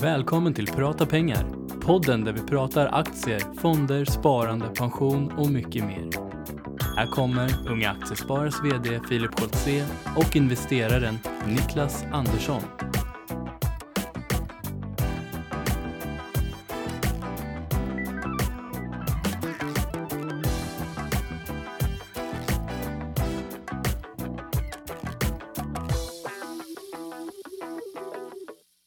Välkommen till Prata pengar. Podden där vi pratar aktier, fonder, sparande, pension och mycket mer. Här kommer Unga Aktiesparares VD Filip Scholtze och investeraren Niklas Andersson.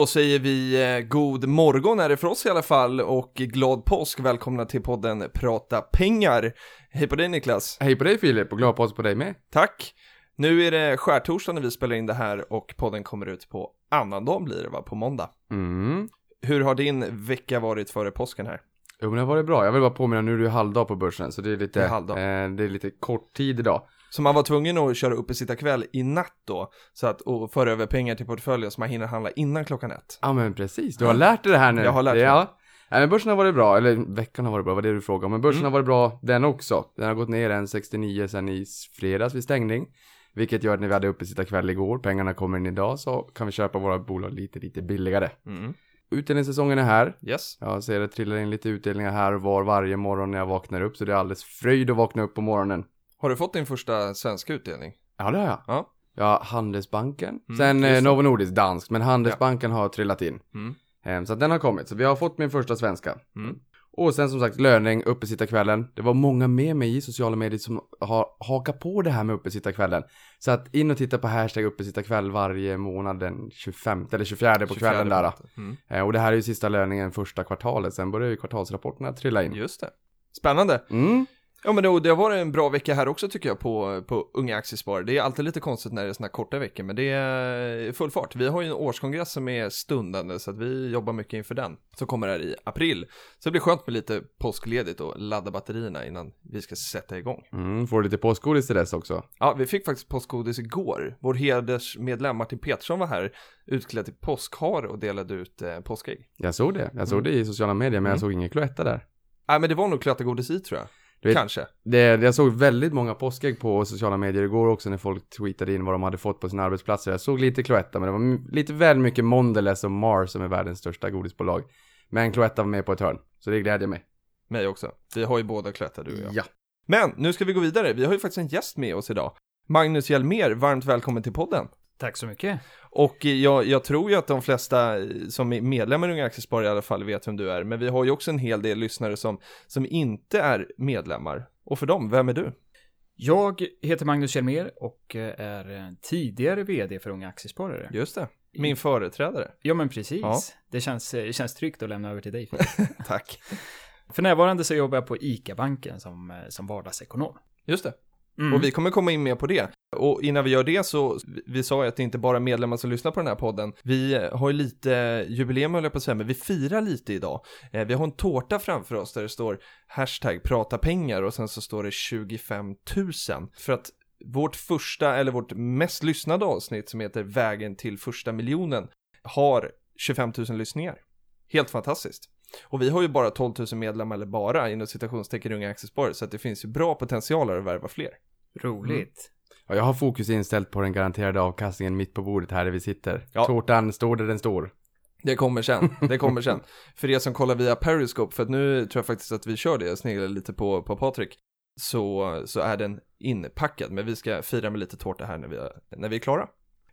Säger vi eh, god morgon är det för oss i alla fall och glad påsk. Välkomna till podden Prata pengar. Hej på dig Niklas. Hej på dig Filip och glad påsk på dig med. Tack. Nu är det skärtorsdag när vi spelar in det här och podden kommer ut på annandagen blir det va, på måndag. Mm. Hur har din vecka varit före påsken här? Jo men det har varit bra. Jag vill bara påminna, nu är det ju halvdag på börsen så det är lite, Det är eh, det är lite kort tid idag. Så man var tvungen att köra upp i sitta kväll i natt då, så att och föra över pengar till portföljen så man hinner handla innan klockan ett. Ja men precis, du har lärt dig det här nu. Jag har lärt mig. Ja. Nej men börsen har varit bra, eller veckan har varit bra, vad det du frågar om. Men börsen Mm. har varit bra den också. Den har gått ner en 69 sen i fredags vid stängning. Vilket gör att när vi hade uppe sitta kväll igår, pengarna kommer in idag, så kan vi köpa våra bolag lite, lite billigare. Mm. Utdelningssäsongen är här. Yes. Jag ser det trillar in lite utdelningar här och var varje morgon när jag vaknar upp, så det är alldeles fröjd att vakna upp på morgonen. Har du fått din första svenska utdelning? Ja, det har jag. Ja. Ja, Handelsbanken. Mm, Sen eh. Novo Nordisk, dansk, men Handelsbanken har trillat in. Mm. Eh, så att den har kommit, så vi har fått min första svenska. Mm. Och sen som sagt löning, uppesittarkvällen. Det var många med mig i sociala medier som har hakat på det här med uppesittarkvällen. Så att in och titta på hashtag uppesittarkväll varje månad den 25 eller 24 på 24 kvällen där. Mm. Eh, och det här är ju sista löningen första kvartalet, sen börjar ju kvartalsrapporterna trilla in. Just det. Spännande. Mm. Ja men det, det har varit en bra vecka här också tycker jag på, på Unga Aktiesparare. Det är alltid lite konstigt när det är här korta veckor men det är full fart. Vi har ju en årskongress som är stundande så att vi jobbar mycket inför den. Som kommer här i april. Så det blir skönt med lite påskledigt och ladda batterierna innan vi ska sätta igång. Mm, får lite påskgodis till dess också. Ja, vi fick faktiskt påskgodis igår. Vår hedersmedlem Martin Petersson var här utklädd till påskhare och delade ut eh, påskägg. Jag såg det, jag såg det i sociala medier, men jag Mm. såg ingen Cloetta där. Nej men det var nog klötagodis i tror jag. Vet- Kanske. Det, jag såg väldigt många påskägg på sociala medier igår också när folk tweetade in vad de hade fått på sina arbetsplatser. Jag såg lite Cloetta, men det var lite väl mycket Mondelez och Mars som är världens största godisbolag. Men Cloetta var med på ett hörn, så det glädjer mig. Mig också. Vi har ju båda klötta du och jag. Ja. Men nu ska vi gå vidare. Vi har ju faktiskt en gäst med oss idag. Magnus Hjelmer, varmt välkommen till podden. Tack så mycket. Och eh, jag, jag tror ju att de flesta eh, som är medlemmar i Unga Aktiesparare i alla fall vet vem du är. Men vi har ju också en hel del lyssnare som, som inte är medlemmar. Och för dem, vem är du? Jag heter Magnus Hjelmer och eh, är eh, tidigare vd för Unga Aktiesparare. Just det, min företrädare. Ja, men precis. Ja. Det, känns, eh, det känns tryggt att lämna över till dig. Tack. för närvarande så jobbar jag på ICA-banken som, eh, som vardagsekonom. Just det. Mm. Och vi kommer komma in mer på det. Och innan vi gör det så, vi- sa ju att det inte bara är medlemmar som lyssnar på den här podden. Vi eh, har ju lite jubileum höll jag på att säga, men vi firar lite idag. Eh, Vi har en tårta framför oss där det står hashtag prata pengar och sen så står det 25 000. För att vårt första, eller vårt mest lyssnade avsnitt som heter Vägen till första miljonen har 25 000 lyssningar. Helt fantastiskt. Och vi har ju bara 12 000 medlemmar, eller bara inom citationstecken unga aktiesparare, så att det finns ju bra potential att värva fler. Roligt. Och jag har fokus inställt på den garanterade avkastningen mitt på bordet här där vi sitter. Ja. Tårtan står där den står. Det kommer sen, det kommer sen. För er som kollar via Periscope, för att nu tror jag faktiskt att vi kör det, jag sneglar lite på, på Patrik, så, så är den inpackad, men vi ska fira med lite tårta här när vi, när vi är klara.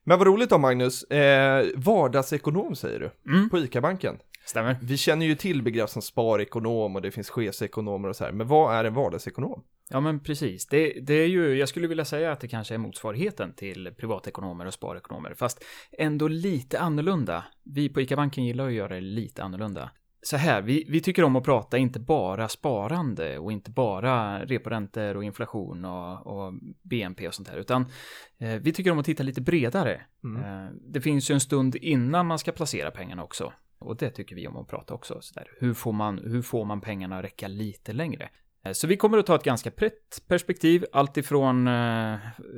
Men vad roligt då Magnus, eh, vardagsekonom säger du, Mm. på ICA-banken. Stämmer. Vi känner ju till begrepp som sparekonom och det finns chefsekonomer och så här, men vad är en vardagsekonom? Ja, men precis. Det, det är ju, jag skulle vilja säga att det kanske är motsvarigheten till privatekonomer och sparekonomer, fast ändå lite annorlunda. Vi på ICA-banken gillar att göra det lite annorlunda. Så här, vi, vi tycker om att prata inte bara sparande och inte bara reporäntor och inflation och, och BNP och sånt här, utan eh, vi tycker om att titta lite bredare. Mm. Eh, det finns ju en stund innan man ska placera pengarna också. Och det tycker vi om att prata också. Så där. Hur, får man, hur får man pengarna att räcka lite längre? Eh, Så vi kommer att ta ett ganska brett perspektiv, alltifrån eh,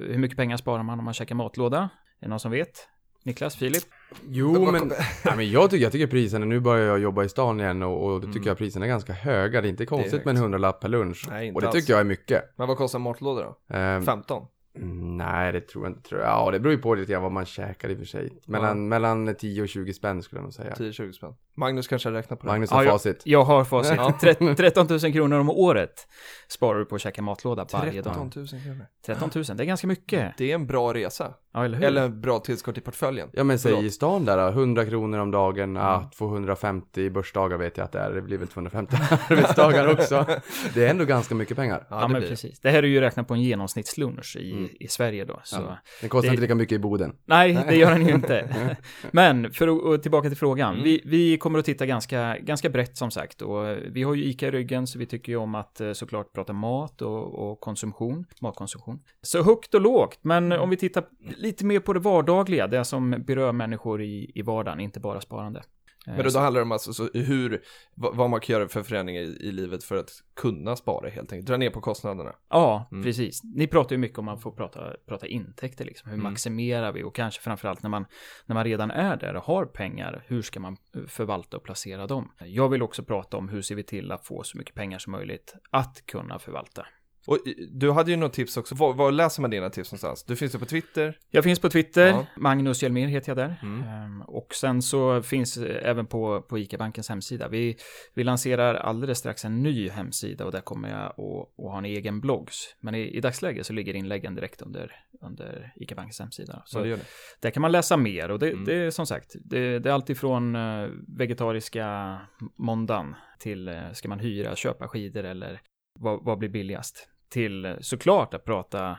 hur mycket pengar sparar man om man käkar matlåda? Är det någon som vet? Niklas, Filip? Jo, men, nej, men jag, tycker, jag tycker priserna, nu börjar jag jobba i stan igen och, och då tycker jag priserna är ganska höga. Det är inte konstigt högt. med en hundralapp per lunch. Nej, inte och det alls. tycker jag är mycket. Men vad kostar en matlåda då? Ehm, 15? Nej, det tror jag inte. Tror jag. Ja, det beror ju på lite grann vad man käkar i och för sig. Mellan, mellan 10 och 20 spänn skulle jag nog säga. 10-20 spänn. Magnus kanske räknar på det. Magnus har Ja, facit. Jag har facit. Ja. Tre- 13 000 kronor om året sparar du på att käka matlåda varje 13 dag. 000 kronor. 13 000, det är ganska mycket. Det är en bra resa. Ja, eller hur? Eller en bra tillskott i portföljen. Ja men säg i stan där då, 100 kronor om dagen, ja 250 börsdagar vet jag att det är, det blir väl 250 arbetsdagar också. Det är ändå ganska mycket pengar. Ja, det men blir precis. Det här är ju räknat på en genomsnittslunch i, Mm. i Sverige då. Så. Ja. Den kostar Det- inte lika mycket i Boden. Nej, det gör den ju inte. Men för att tillbaka till frågan. Mm. Vi, vi kommer att titta ganska, ganska brett som sagt. Och vi har ju ICA i ryggen så vi tycker ju om att eh, såklart prata mat och, och konsumtion, matkonsumtion. Så högt och lågt, men Mm. om vi tittar lite mer på det vardagliga, det som berör människor i, i vardagen, inte bara sparande. Men då, då handlar det om alltså så hur, vad, man kan göra för förändringar i, i livet för att kunna spara helt enkelt. Dra ner på kostnaderna. Ja, Mm. precis. Ni pratar ju mycket om att få prata, prata intäkter, liksom. hur Mm. maximerar vi? Och kanske framförallt när man, när man redan är där och har pengar, hur ska man eh, förvalta och placera dem? Jag vill också prata om hur ser vi till att få så mycket pengar som möjligt att kunna förvalta. Och du hade ju något tips också. Var, var läser man dina tips någonstans? Du finns ju på Twitter. Jag finns på Twitter, Ja. Magnus Hjelmér heter jag där. Mm. Ehm, Och sen så finns eh, även på, på ICA-bankens hemsida. Vi, vi lanserar alldeles strax en ny hemsida och där kommer jag att, ha en egen bloggs. Men i, i dagsläget så ligger inläggen direkt under, under ICA-bankens hemsida. Så Så det gör det. där kan man läsa mer och det, Mm. det är som sagt, det, det är alltid från eh, vegetariska måndagen till eh, ska man hyra, köpa skidor eller vad, vad blir billigast? Till såklart att prata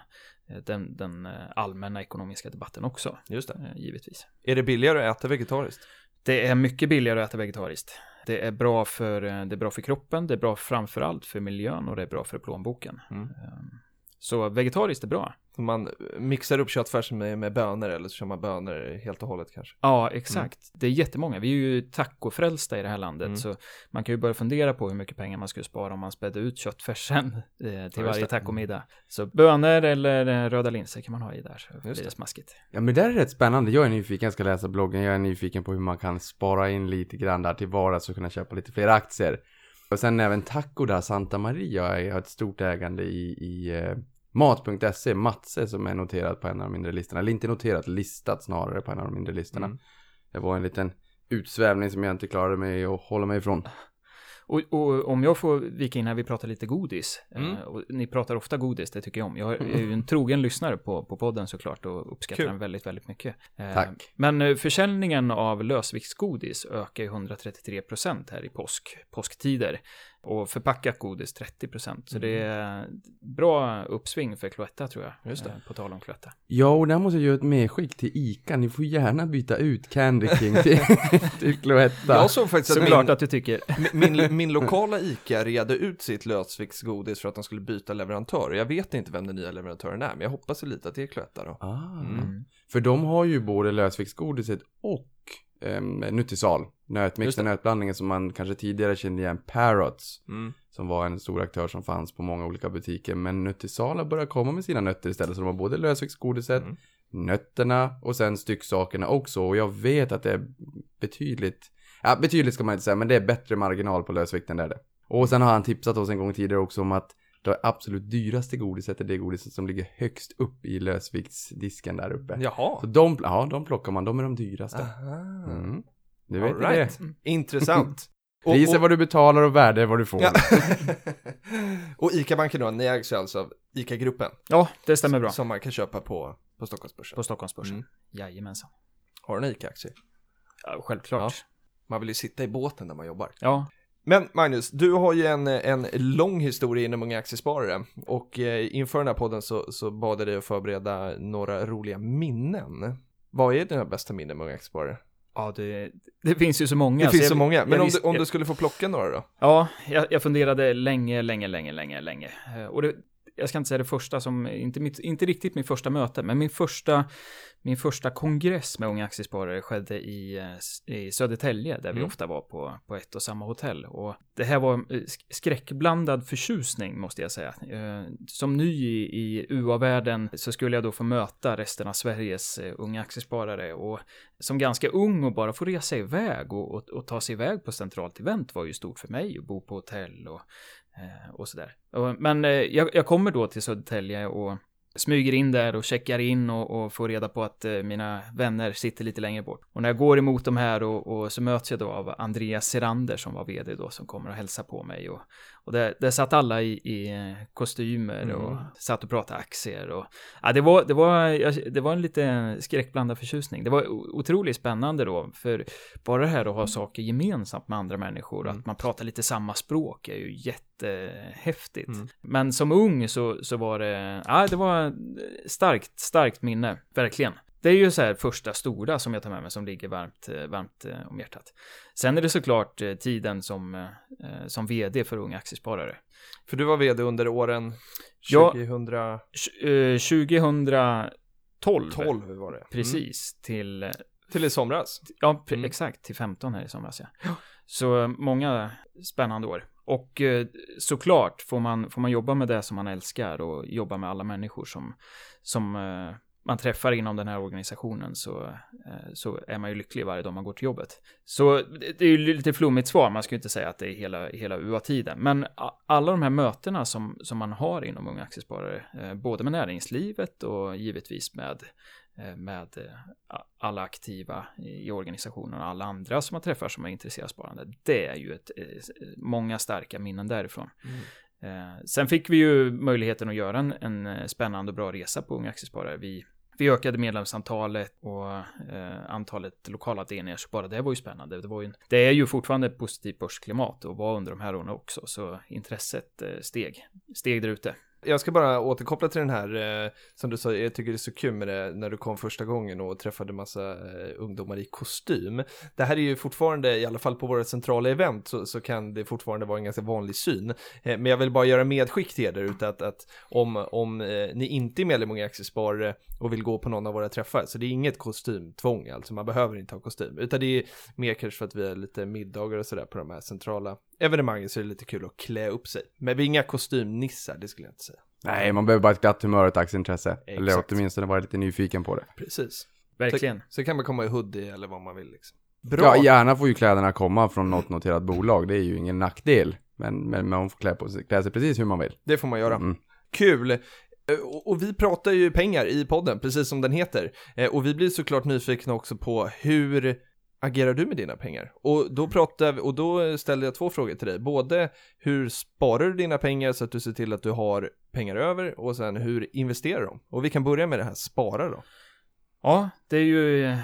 eh, den, den eh, allmänna ekonomiska debatten också, Just det. eh, givetvis. Är det billigare att äta vegetariskt? Det är mycket billigare att äta vegetariskt. Det är bra för, det är bra för kroppen, det är bra framförallt för miljön och det är bra för plånboken. Mm. Så vegetariskt är bra. Man mixar upp köttfärsen med, med bönor eller så kör man bönor helt och hållet kanske. Ja, exakt. Det är jättemånga. Vi är ju tacofrälsta i det här landet, Mm. så man kan ju börja fundera på hur mycket pengar man skulle spara om man spädde ut köttfärsen eh, till varje tacomiddag. Så bönor eller eh, röda linser kan man ha i där, så blir det. det smaskigt. Ja men det där är rätt spännande. Jag är nyfiken, jag ska läsa bloggen. Jag är nyfiken på hur man kan spara in lite grann där till vardags och kunna köpa lite fler aktier. Och sen även Taco där, Santa Maria. Har ett stort ägande i, i eh, Mat.se, Matse som är noterad på en av de mindre listorna. Eller inte noterat, listat snarare på en av de mindre listorna. Mm. Det var en liten utsvävning som jag inte klarade mig att hålla mig ifrån. Och, och om jag får vika in här, vi pratar lite godis. Mm. Eh, ni pratar ofta godis, det tycker jag om. Jag är ju en trogen lyssnare på, på podden såklart och uppskattar Kul. den väldigt, väldigt mycket. Eh, Tack. Men eh, försäljningen av lösviktsgodis ökar ju 133% här i påsk, påsktider. Och förpackat godis 30%. Så det är bra uppsving för Cloetta tror jag. Mm. Just det. eh, På tal om Cloetta. Ja, och där måste jag göra ett medskick till ICA. Ni får gärna byta ut Candy King till, till Cloetta. Jag såg faktiskt att Såklart min, att du tycker. min, min lokala ICA redde ut sitt lösviktsgodis för att de skulle byta leverantör. Jag vet inte vem den nya leverantören är, men jag hoppas lite att det är Cloetta då. Ah. Mm. För de har ju både lösviktsgodiset och um, Nutisal. Just Nötmix det. och nötblandningen som man kanske tidigare kände igen. Parrots. Mm. Som var en stor aktör som fanns på många olika butiker. Men Nutisal har börjat komma med sina nötter istället. Så de har både lösviktsgodiset, Mm. nötterna och sen stycksakerna också. Och jag vet att det är betydligt, ja betydligt ska man inte säga, men det är bättre marginal på lösvikten där är det. Och sen har han tipsat oss en gång tidigare också om att det absolut dyraste godiset är det godiset som ligger högst upp i lösviktsdisken där uppe. Jaha. Så de, ja, de plockar man, de är de dyraste. Aha. Mm. Du vet right. det. Intressant. Och- Pris är och- vad du betalar och värde är vad du får. Ja. och ICA-banken då, ni ägs ju alltså av ICA-gruppen. Ja, det stämmer bra. Som man kan köpa på, på Stockholmsbörsen. På Stockholmsbörsen. Mm. Jajamensan. Har du en ICA-aktie? Ja, självklart. Man vill ju sitta i båten när man jobbar. Ja, Men Magnus, du har ju en, en lång historia inom Unga Aktiesparare och eh, inför den här podden så, så bad jag dig att förbereda några roliga minnen. Vad är dina bästa minnen med Unga Aktiesparare? Ja det, det finns ju så många. det finns jag- så många, men om, visst- du, om jag- du skulle få plocka några då? Ja, jag, jag funderade länge, länge, länge, länge, länge. Eh, Och det, jag ska inte säga det första som, inte, mitt, inte riktigt min första möte, men min första, min första kongress med unga aktiesparare skedde i, eh, i Södertälje, där vi Mm. ofta var på, på ett och samma hotell. Och det här var eh, sk- skräckblandad förtjusning, måste jag säga. Eh, Som ny i, i UA-världen så skulle jag då få möta resten av Sveriges unga aktiesparare. Och som ganska ung och bara få resa iväg och, och, och ta sig iväg på centralt event var ju stort för mig och bo på hotell och, Eh, och sådär. Och, men eh, jag, jag kommer då till Södertälje och smyger in där och checkar in och, och får reda på att eh, mina vänner sitter lite längre bort. Och när jag går emot de här och, och så möts jag då av Andreas Serander som var vd då som kommer och hälsar på mig och, och där, där satt alla i, i eh, kostymer Mm. och satt och pratade aktier och ja, det var, det var, det var en lite skräckblandad förtjusning. Det var otroligt spännande då, för bara det här att ha saker gemensamt med andra människor, Mm. att man pratar lite samma språk är ju jättehäftigt. Mm. Men som ung så, så var det, ja, det var starkt, starkt minne, verkligen. Det är ju så här första stora som jag tar med mig som ligger varmt, eh, varmt eh, om hjärtat. Sen är det såklart eh, tiden som, som vd för Unga Aktiesparare. För du var vd under åren Ja. 2012 Tj- eh, 2012, var det. Mm. precis, till, Till i somras. ja, Mm. exakt, till 15 här i somras, ja. Så många spännande år. Och såklart får man, får man jobba med det som man älskar och jobba med alla människor som, som man träffar inom den här organisationen så, eh, så är man ju lycklig varje dag man går till jobbet. Så det är ju lite flummigt svar, man ska ju inte säga att det är hela, hela UA-tiden. Men alla de här mötena som, som man har inom Unga Aktiesparare, eh, både med näringslivet och givetvis med eh, med alla aktiva i organisationen och alla andra som man träffar som är intresserade av sparande. Det är ju ett, många starka minnen därifrån. Eh, sen fick vi ju möjligheten att göra en, en spännande och bra resa på Unga Aktiesparare. Vi, vi ökade medlemsantalet och eh, antalet lokala delningar, så bara det var ju spännande. Det, var ju, det är ju fortfarande ett positivt börsklimat och var under de här åren också, så intresset eh, steg, steg där ute. Jag ska bara återkoppla till den här, eh, som du sa, jag tycker det är så kul med det när du kom första gången och träffade massa eh, ungdomar i kostym. Det här är ju fortfarande, i alla fall på våra centrala event, så, så kan det fortfarande vara en ganska vanlig syn. Eh, men jag vill bara göra medskick till er där ute att, att om, om eh, ni inte är medlem i Aktiesparare och vill gå på någon av våra träffar, så det är inget kostymtvång, alltså man behöver inte ha kostym, utan det är mer kanske för att vi har lite middagar och sådär på de här centrala evenemangen så är det lite kul att klä upp sig. Men vi är inga kostymnissar, det skulle jag inte säga. Nej, man behöver bara ett glatt humör och ett aktieintresse. Eller Exakt. åtminstone vara lite nyfiken på det. Precis. Verkligen. Så kan man komma i hoodie eller vad man vill liksom. Bra. Ja, gärna får ju kläderna komma från något noterat bolag. Det är ju ingen nackdel. Men, men man får klä, på sig, klä sig precis hur man vill. Det får man göra. Mm. Kul. Eh, Och och vi pratar ju pengar i podden, precis som den heter. Eh, Och vi blir såklart nyfikna också på hur agerar du med dina pengar? Och då pratar vi, och då ställer jag två frågor till dig. Både hur sparar du dina pengar så att du ser till att du har pengar över och sen hur investerar de? Och vi kan börja med det här spara då. Ja, det är ju eh,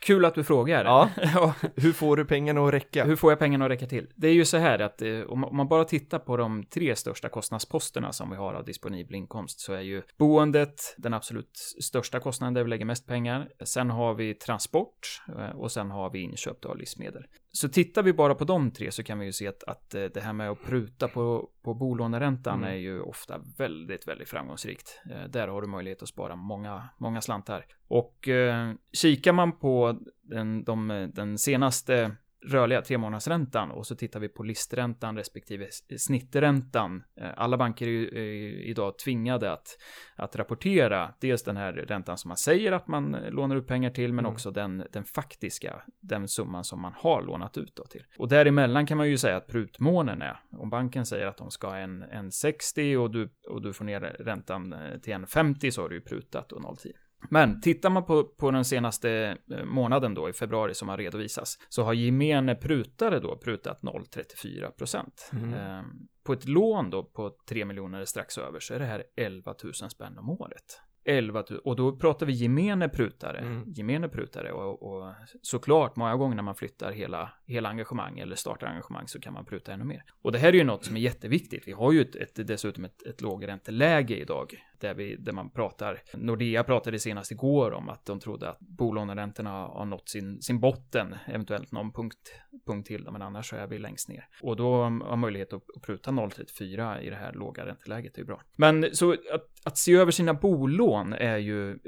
kul att du frågar. Ja. ja. Hur får du pengarna att räcka? Hur får jag pengarna att räcka till? Det är ju så här att eh, om man- om man bara tittar på de tre största kostnadsposterna som vi har av disponibel inkomst så är ju boendet den absolut största kostnaden där vi lägger mest pengar. Sen har vi transport eh, och sen har vi inköp av livsmedel. Så tittar vi bara på de tre så kan vi ju se att, att eh, det här med att pruta på, på bolåneräntan Mm. är ju ofta väldigt, väldigt framgångsrikt. Eh, Där har du möjlighet att spara många, många slantar. Och eh, kikar man på den, de, den senaste rörliga tremånadersräntan och så tittar vi på listräntan respektive snitträntan. Eh, Alla banker är ju eh, idag tvingade att, att rapportera dels den här räntan som man säger att man eh, lånar ut pengar till, men Mm. också den, den faktiska, den summan som man har lånat ut då till. Och däremellan kan man ju säga att prutmånen är, om banken säger att de ska ha en, en 60 och du, och du får ner räntan till en 50 så har du ju prutat och 0,10. Men tittar man på, på den senaste eh, månaden då i februari som har redovisas så har gemene prutare då prutat 0,34 procent. Mm. Eh, på ett lån då på 3 miljoner strax över så är det här 11 000 spänn om året. 11 000, och då pratar vi gemene prutare, Mm. gemene prutare och, och såklart många gånger när man flyttar hela, hela engagemang eller startar engagemang så kan man pruta ännu mer. Och det här är ju något som är jätteviktigt. Vi har ju ett, ett, dessutom ett, ett lågränteläge idag där, vi, där man pratar, Nordea pratade senast igår om att de trodde att bolåneräntorna har nått sin, sin botten, eventuellt någon punkt, punkt till, men annars så är vi längst ner. Och då har möjlighet att, att pruta 0,34 i det här låga ränteläget Det är ju bra. Men så att, att se över sina bolån är ju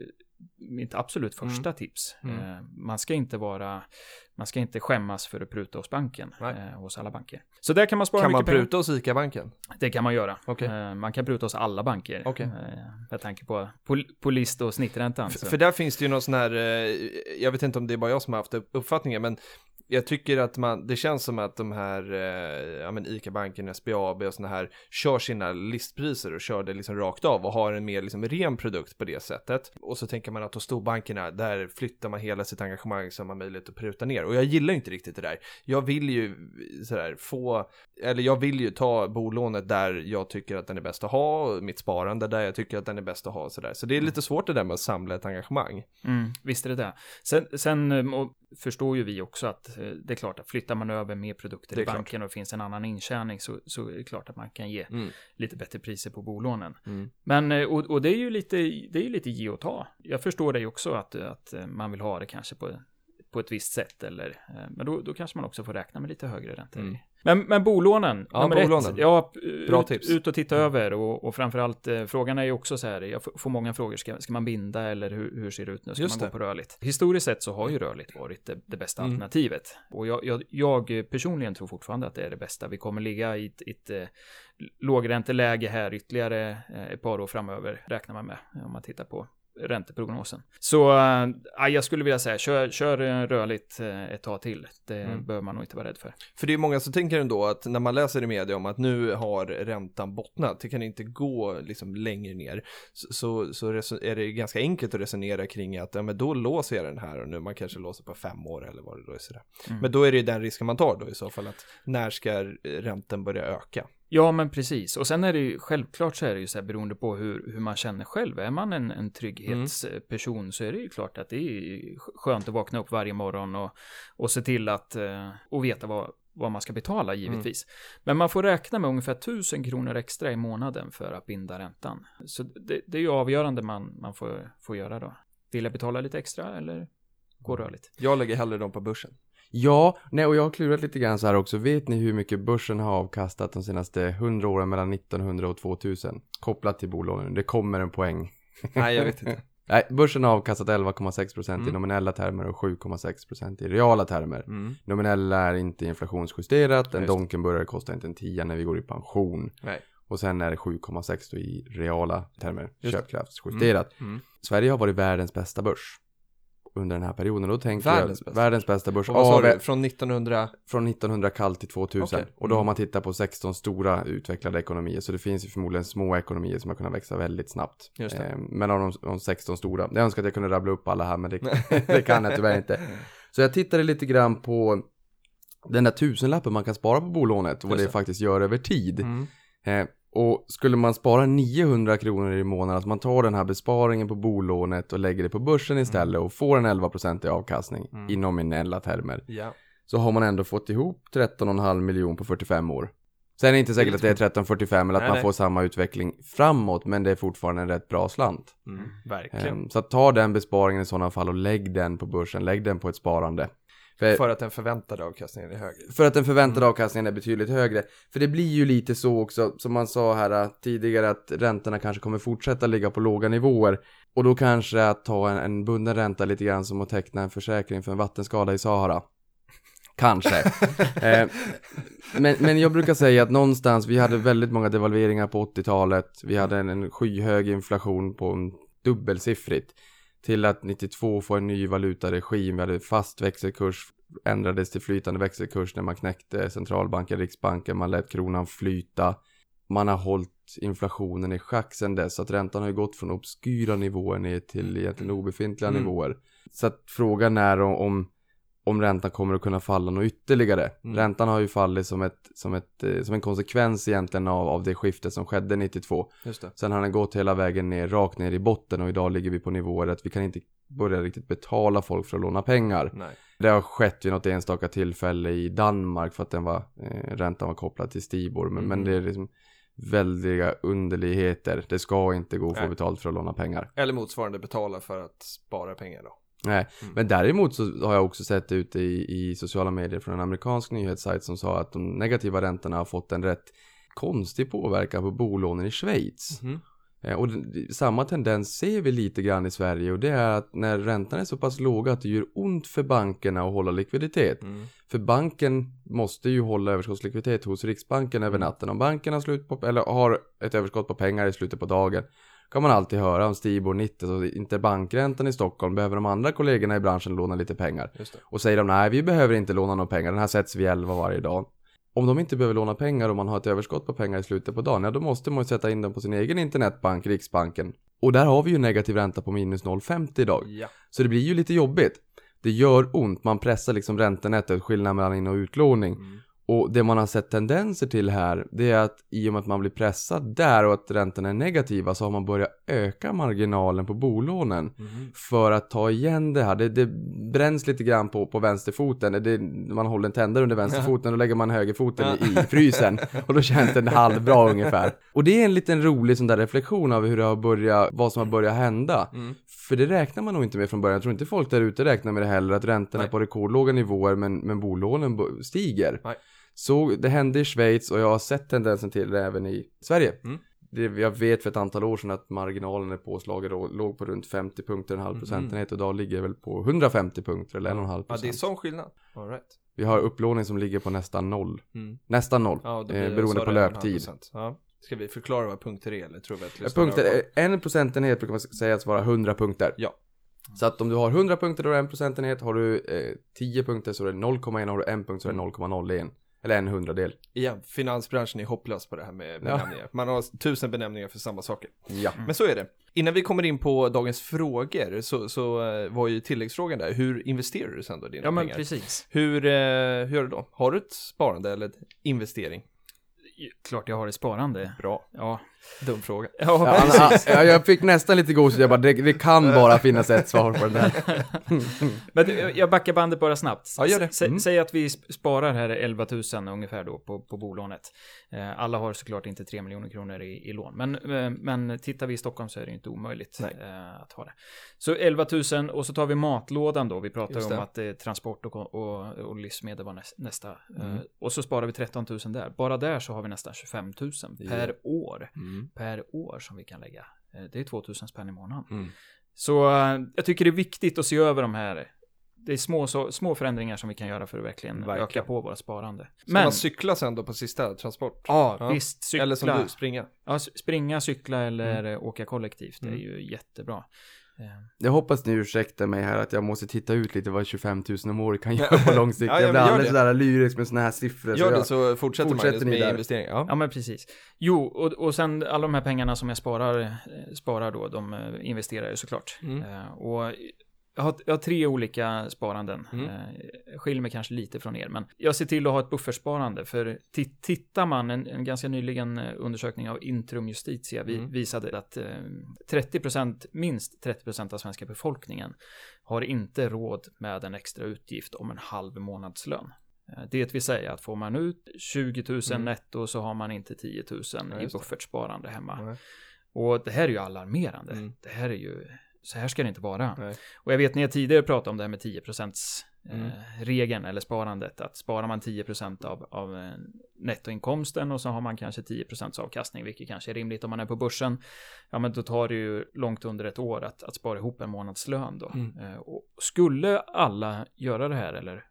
mitt absolut första tips. Mm. Eh, man ska inte vara, man ska inte skämmas för att pruta hos banken, Nej. eh, hos alla banker. Så där kan man spara Kan man mycket pengar. pruta hos ICA-banken? Det kan man göra. Okej. Eh, Man kan pruta hos alla banker. Eh, Med tanke på, på, på list och snitträntan. För, för där finns det ju någon sån här, jag vet inte om det är bara jag som har haft upp- uppfattningen, men jag tycker att man, det känns som att de här, eh, ja men ICA-banken, SBAB och sådana här kör sina listpriser och kör det liksom rakt av och har en mer liksom ren produkt på det sättet. Och så tänker man att hos storbankerna, där flyttar man hela sitt engagemang som har möjlighet att pruta ner. Och jag gillar inte riktigt det där. Jag vill ju sådär få, eller jag vill ju ta bolånet där jag tycker att den är bäst att ha, och mitt sparande där jag tycker att den är bäst att ha sådär. Så det är lite svårt det där med att samla ett engagemang. Mm, visst är det det. Sen, sen eh, förstår ju vi också att eh, det är klart att flyttar man över mer produkter i är klart. banken och finns en annan intjäning så, så är det klart att man kan ge Mm. lite bättre priser på bolånen. Mm. Men, eh, och, och det är ju lite, det är ju lite ge och ta. Jag förstår dig också att, att eh, man vill ha det kanske på, på ett visst sätt eller, men då, då kanske man också får räkna med lite högre räntor. Mm. Men, men bolånen, Ja, nummer bolånen. ett, ja, Bra ut, tips. ut och titta över och, och framförallt eh, frågan är ju också så här, jag får många frågor, ska, ska man binda eller hur, hur ser det ut nu, ska Just man det. gå på rörligt? Historiskt sett så har ju rörligt varit det, det bästa Mm. alternativet och jag, jag, jag personligen tror fortfarande att det är det bästa. Vi kommer ligga i ett, ett eh, lågränteläge här ytterligare eh, ett par år framöver, räknar man med, om man tittar på ränteprognosen. Så äh, jag skulle vilja säga, kör, kör eh, rörligt eh, ett tag till. Det Mm. behöver man nog inte vara rädd för. För det är många som tänker ändå att när man läser i media om att nu har räntan bottnat, det kan inte gå liksom längre ner, så, så, är det ganska enkelt att resonera kring att ja, men då låser jag den här och nu man kanske låser på fem år eller vad det då är sådär. Mm. Men då är det ju den risken man tar då i så fall att när ska räntan börja öka? Ja, men precis. Och sen är det ju självklart så är det ju så här beroende på hur, hur man känner själv. Är man en, en trygghetsperson så är det ju klart att det är skönt att vakna upp varje morgon och, och se till att eh, och veta vad, vad man ska betala givetvis. Men man får räkna med ungefär 1000 kronor extra i månaden för att binda räntan. Så det, det är ju avgörande man, man får, får göra då. Vill jag betala lite extra eller gå rörligt? Jag lägger hellre dem på börsen. Ja, nej och jag har klurat lite grann så här också. Vet ni hur mycket börsen har avkastat de senaste 100 åren mellan 1900 och 2000? Kopplat till bolånen. Det kommer en poäng. Nej, jag vet inte. Nej, börsen har avkastat 11,6% procent i Mm. nominella termer och 7,6% procent i reala termer. Mm. Nominella är inte inflationsjusterat. En Just det. Donken kostar inte en tia när vi går i pension. Nej. Och sen är det 7,6 då i reala termer. Just. Köpkraftsjusterat. Mm. Sverige har varit världens bästa börs. Under den här perioden. Då tänker Världens jag bästa världens bästa börs. Och vad sa du? Från 1900? från 1900 kallt till 2000. Okej. Och då har Mm. man tittat på 16 stora utvecklade ekonomier. Så det finns ju förmodligen små ekonomier som har kunnat växa väldigt snabbt. Just det. Eh, men av de, de 16 stora. Jag önskar att jag kunde rabbla upp alla här men det, det kan jag tyvärr inte. Så jag tittade lite grann på den där tusenlappen man kan spara på bolånet och vad det. faktiskt gör över tid. Mm. Eh, och skulle man spara 900 kronor i månaden, att man tar den här besparingen på bolånet och lägger det på börsen istället och får en 11% i avkastning Mm. i nominella termer Ja. så har man ändå fått ihop 13,5 miljon på 45 år. Sen är det inte säkert att det är 1345 eller att Nej, man nej. får samma utveckling framåt, men det är fortfarande en rätt bra slant. Mm. Verkligen. Ehm, Så ta den besparingen i sådana fall och lägg den på börsen, lägg den på ett sparande. För, För att den förväntade avkastningen är högre. för att den förväntade Mm. avkastningen är betydligt högre. För det blir ju lite så också, som man sa här äh, tidigare, att räntorna kanske kommer fortsätta ligga på låga nivåer. Och då kanske att ta en, en bunden ränta lite grann som att teckna en försäkring för en vattenskada i Sahara. Kanske. eh, men, men jag brukar säga att någonstans, vi hade väldigt många devalveringar på 80-talet. Vi hade en, en skyhög inflation på en dubbelsiffrigt. Till att 92 få en ny valutaregim. Vi hade fast växelkurs, ändrades till flytande växelkurs när man knäckte centralbanken, riksbanken, man lät kronan flyta. Man har hållit inflationen i schack sedan dess. Så att räntan har ju gått från obskyra nivåer ner till egentligen obefintliga Mm. nivåer. Så att frågan är om, om, om räntan kommer att kunna falla något ytterligare. Mm. Räntan har ju fallit som, ett, som, ett, eh, som en konsekvens egentligen av, av det skiftet som skedde 92. Just det. Sen har den gått hela vägen ner, rakt ner i botten och idag ligger vi på nivåer att vi kan inte börja riktigt betala folk för att låna pengar. Nej. Det har skett vid något enstaka tillfälle i Danmark för att den var, eh, räntan var kopplad till Stibor. Men, Mm. men det är liksom väldiga underligheter. Det ska inte gå att få Nej. betalt för att låna pengar. Eller motsvarande betala för att spara pengar då. Nej, Mm. men däremot så har jag också sett ute i, i sociala medier från en amerikansk nyhetssajt som sa att de negativa räntorna har fått en rätt konstig påverkan på bolånen i Schweiz. Eh, Och samma tendens ser vi lite grann i Sverige och det är att när räntan är så pass låga att det gör ont för bankerna att hålla likviditet. Mm. För banken måste ju hålla överskottslikviditet hos Riksbanken över Mm. natten. Om banken har, slut på, eller har ett överskott på pengar i slutet på dagen kan man alltid höra om Stibor 90, så interbankräntan i Stockholm, behöver de andra kollegorna i branschen låna lite pengar? Och säger de nej, vi behöver inte låna några pengar, den här sätts vid 11 varje dag. Om de inte behöver låna pengar och man har ett överskott på pengar i slutet på dagen, ja då måste man ju sätta in dem på sin egen internetbank, Riksbanken. Och där har vi ju negativ ränta på minus 0,50 idag. Ja. Så det blir ju lite jobbigt. Det gör ont, man pressar liksom räntenettot, skillnaden mellan in och utlåning. Mm. Och det man har sett tendenser till här, det är att i och med att man blir pressad där och att räntorna är negativa så har man börjat öka marginalen på bolånen Mhm. för att ta igen det här. Det, det bränns lite grann på, på vänsterfoten. Det, man håller en tändare under vänsterfoten och lägger man högerfoten i, i frysen och då känns den halvbra ungefär. Och det är en liten rolig sån där reflektion av hur det har börjat, vad som har börjat hända. Mm. För det räknar man nog inte med från början. Jag tror inte folk där ute räknar med det heller, att räntorna Nej. är på rekordlåga nivåer men, men bolånen bo- stiger. Nej. Så det hände i Schweiz och jag har sett tendensen till det även i Sverige. Mm. Det, jag vet för ett antal år sedan att marginalen är påslagen och låg på runt 50 punkter, en halv Mhm. procentenhet och idag ligger det väl på 150 punkter eller en och en halv Ja, det är procent. sån skillnad. All right. Vi har upplåning som ligger på nästan noll. Mm. Nästan noll. Ja, eh, beroende på löptid. procent. Ja. Ska vi förklara vad punkter är eller tror vi att Punkter, eh, en procentenhet brukar man säga att vara 100 punkter. Ja. Så att om du har 100 punkter då är det en procentenhet, har du eh, 10 punkter så är det 0,1, har du en punkt så är det 0,01. Eller en hundradel. Igen, finansbranschen är hopplös på det här med Ja. benämningar. Man har tusen benämningar för samma saker. Ja. Men så är det. Innan vi kommer in på dagens frågor så, så eh, var ju tilläggsfrågan där. Hur investerar du sen då dina Ja, men pengar? precis. Hur, eh, hur gör du då? Har du ett sparande eller ett investering? Klart jag har ett sparande. Bra. Ja. Dum fråga. Ja, Ja, ja, jag fick nästan lite gåshud, jag bara, det, det kan bara finnas ett svar på den där. Men jag backar bandet bara snabbt. Ja, gör det. Mm. Säg att vi sp- sparar här 11 000 ungefär då på, på bolånet. Eh, Alla har såklart inte 3 miljoner kronor i, i lån, men, eh, men tittar vi i Stockholm så är det inte omöjligt Nej. eh, att ha det. Så 11 000 och så tar vi matlådan då. Vi pratar om det. att eh, transport och, och, och livsmedel var näs, nästa. Mm. och så sparar vi 13 000 där. Bara där så har vi nästan 25 000 per år. Mm. Per år som vi kan lägga. Eh, Det är 2 000 spänn i månaden. Mm. Så eh, jag tycker det är viktigt att se över de här. Det är små, så, små förändringar som vi kan göra för att verkligen, Verkligen. öka på våra sparande. Ska Men, man cykla sen då på sista transport? ja, Ja. visst, cykla. Eller som du, springa? Ja, springa, cykla eller Mm. åka kollektivt. Det är Mm. ju jättebra. Eh, Jag hoppas ni ursäktar mig här att jag måste titta ut lite vad 25 000 om året kan göra på lång sikt. Ja, ja, jag blir alldeles det. sådär lyrisk med såna här siffror. Gör så det jag, så fortsätter, fortsätter Magnus ni med där. investeringar. Ja. Ja, men precis. Jo, och, och sen alla de här pengarna som jag sparar, eh, sparar då, de eh, investerar jag såklart. Mm. Och jag har, jag har tre olika sparanden. Mm. Eh, jag skiljer mig kanske lite från er, men jag ser till att ha ett buffertsparande. För ti- tittar man, en, en ganska nyligen eh, undersökning av Intrum Justitia vi, Mm. visade att eh, 30%, minst 30% av svenska befolkningen har inte råd med en extra utgift om en halv månadslön. Eh, Det vill säga att får man ut 20 000 Mm. netto så har man inte 10 000 Ja, i buffertsparande hemma. Nej. Och det här är ju alarmerande. Mm. Det här är ju, så här ska det inte vara. Nej. Och jag vet när jag tidigare pratade om det här med 10% Mm. eh, regeln eller sparandet. Att sparar man 10% av, av eh, nettoinkomsten och så har man kanske 10% avkastning, vilket kanske är rimligt om man är på börsen. Ja, men då tar det ju långt under ett år att, att spara ihop en månadslön då. Mm. Eh, och skulle alla göra det här, eller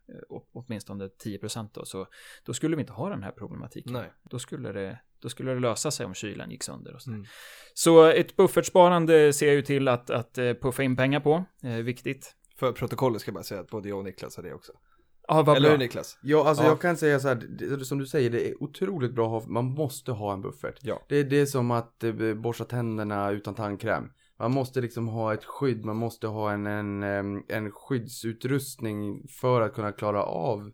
åtminstone 10% då, så då skulle vi inte ha den här problematiken. Nej. Då skulle det, då skulle det lösa sig om kylen gick sönder och så. Mm. Så ett buffertsparande ser jag ju till att, att puffa in pengar på. Eh, viktigt. För protokollet ska jag bara säga att både jag och Niklas har det också. Ja, vad Eller hur. Niklas? Ja, alltså Ja. jag kan säga så här, det, som du säger, det är otroligt bra att ha, man måste ha en buffert. Ja. Det är det som att eh, borsta tänderna utan tandkräm. Man måste liksom ha ett skydd, man måste ha en, en, en skyddsutrustning för att kunna klara av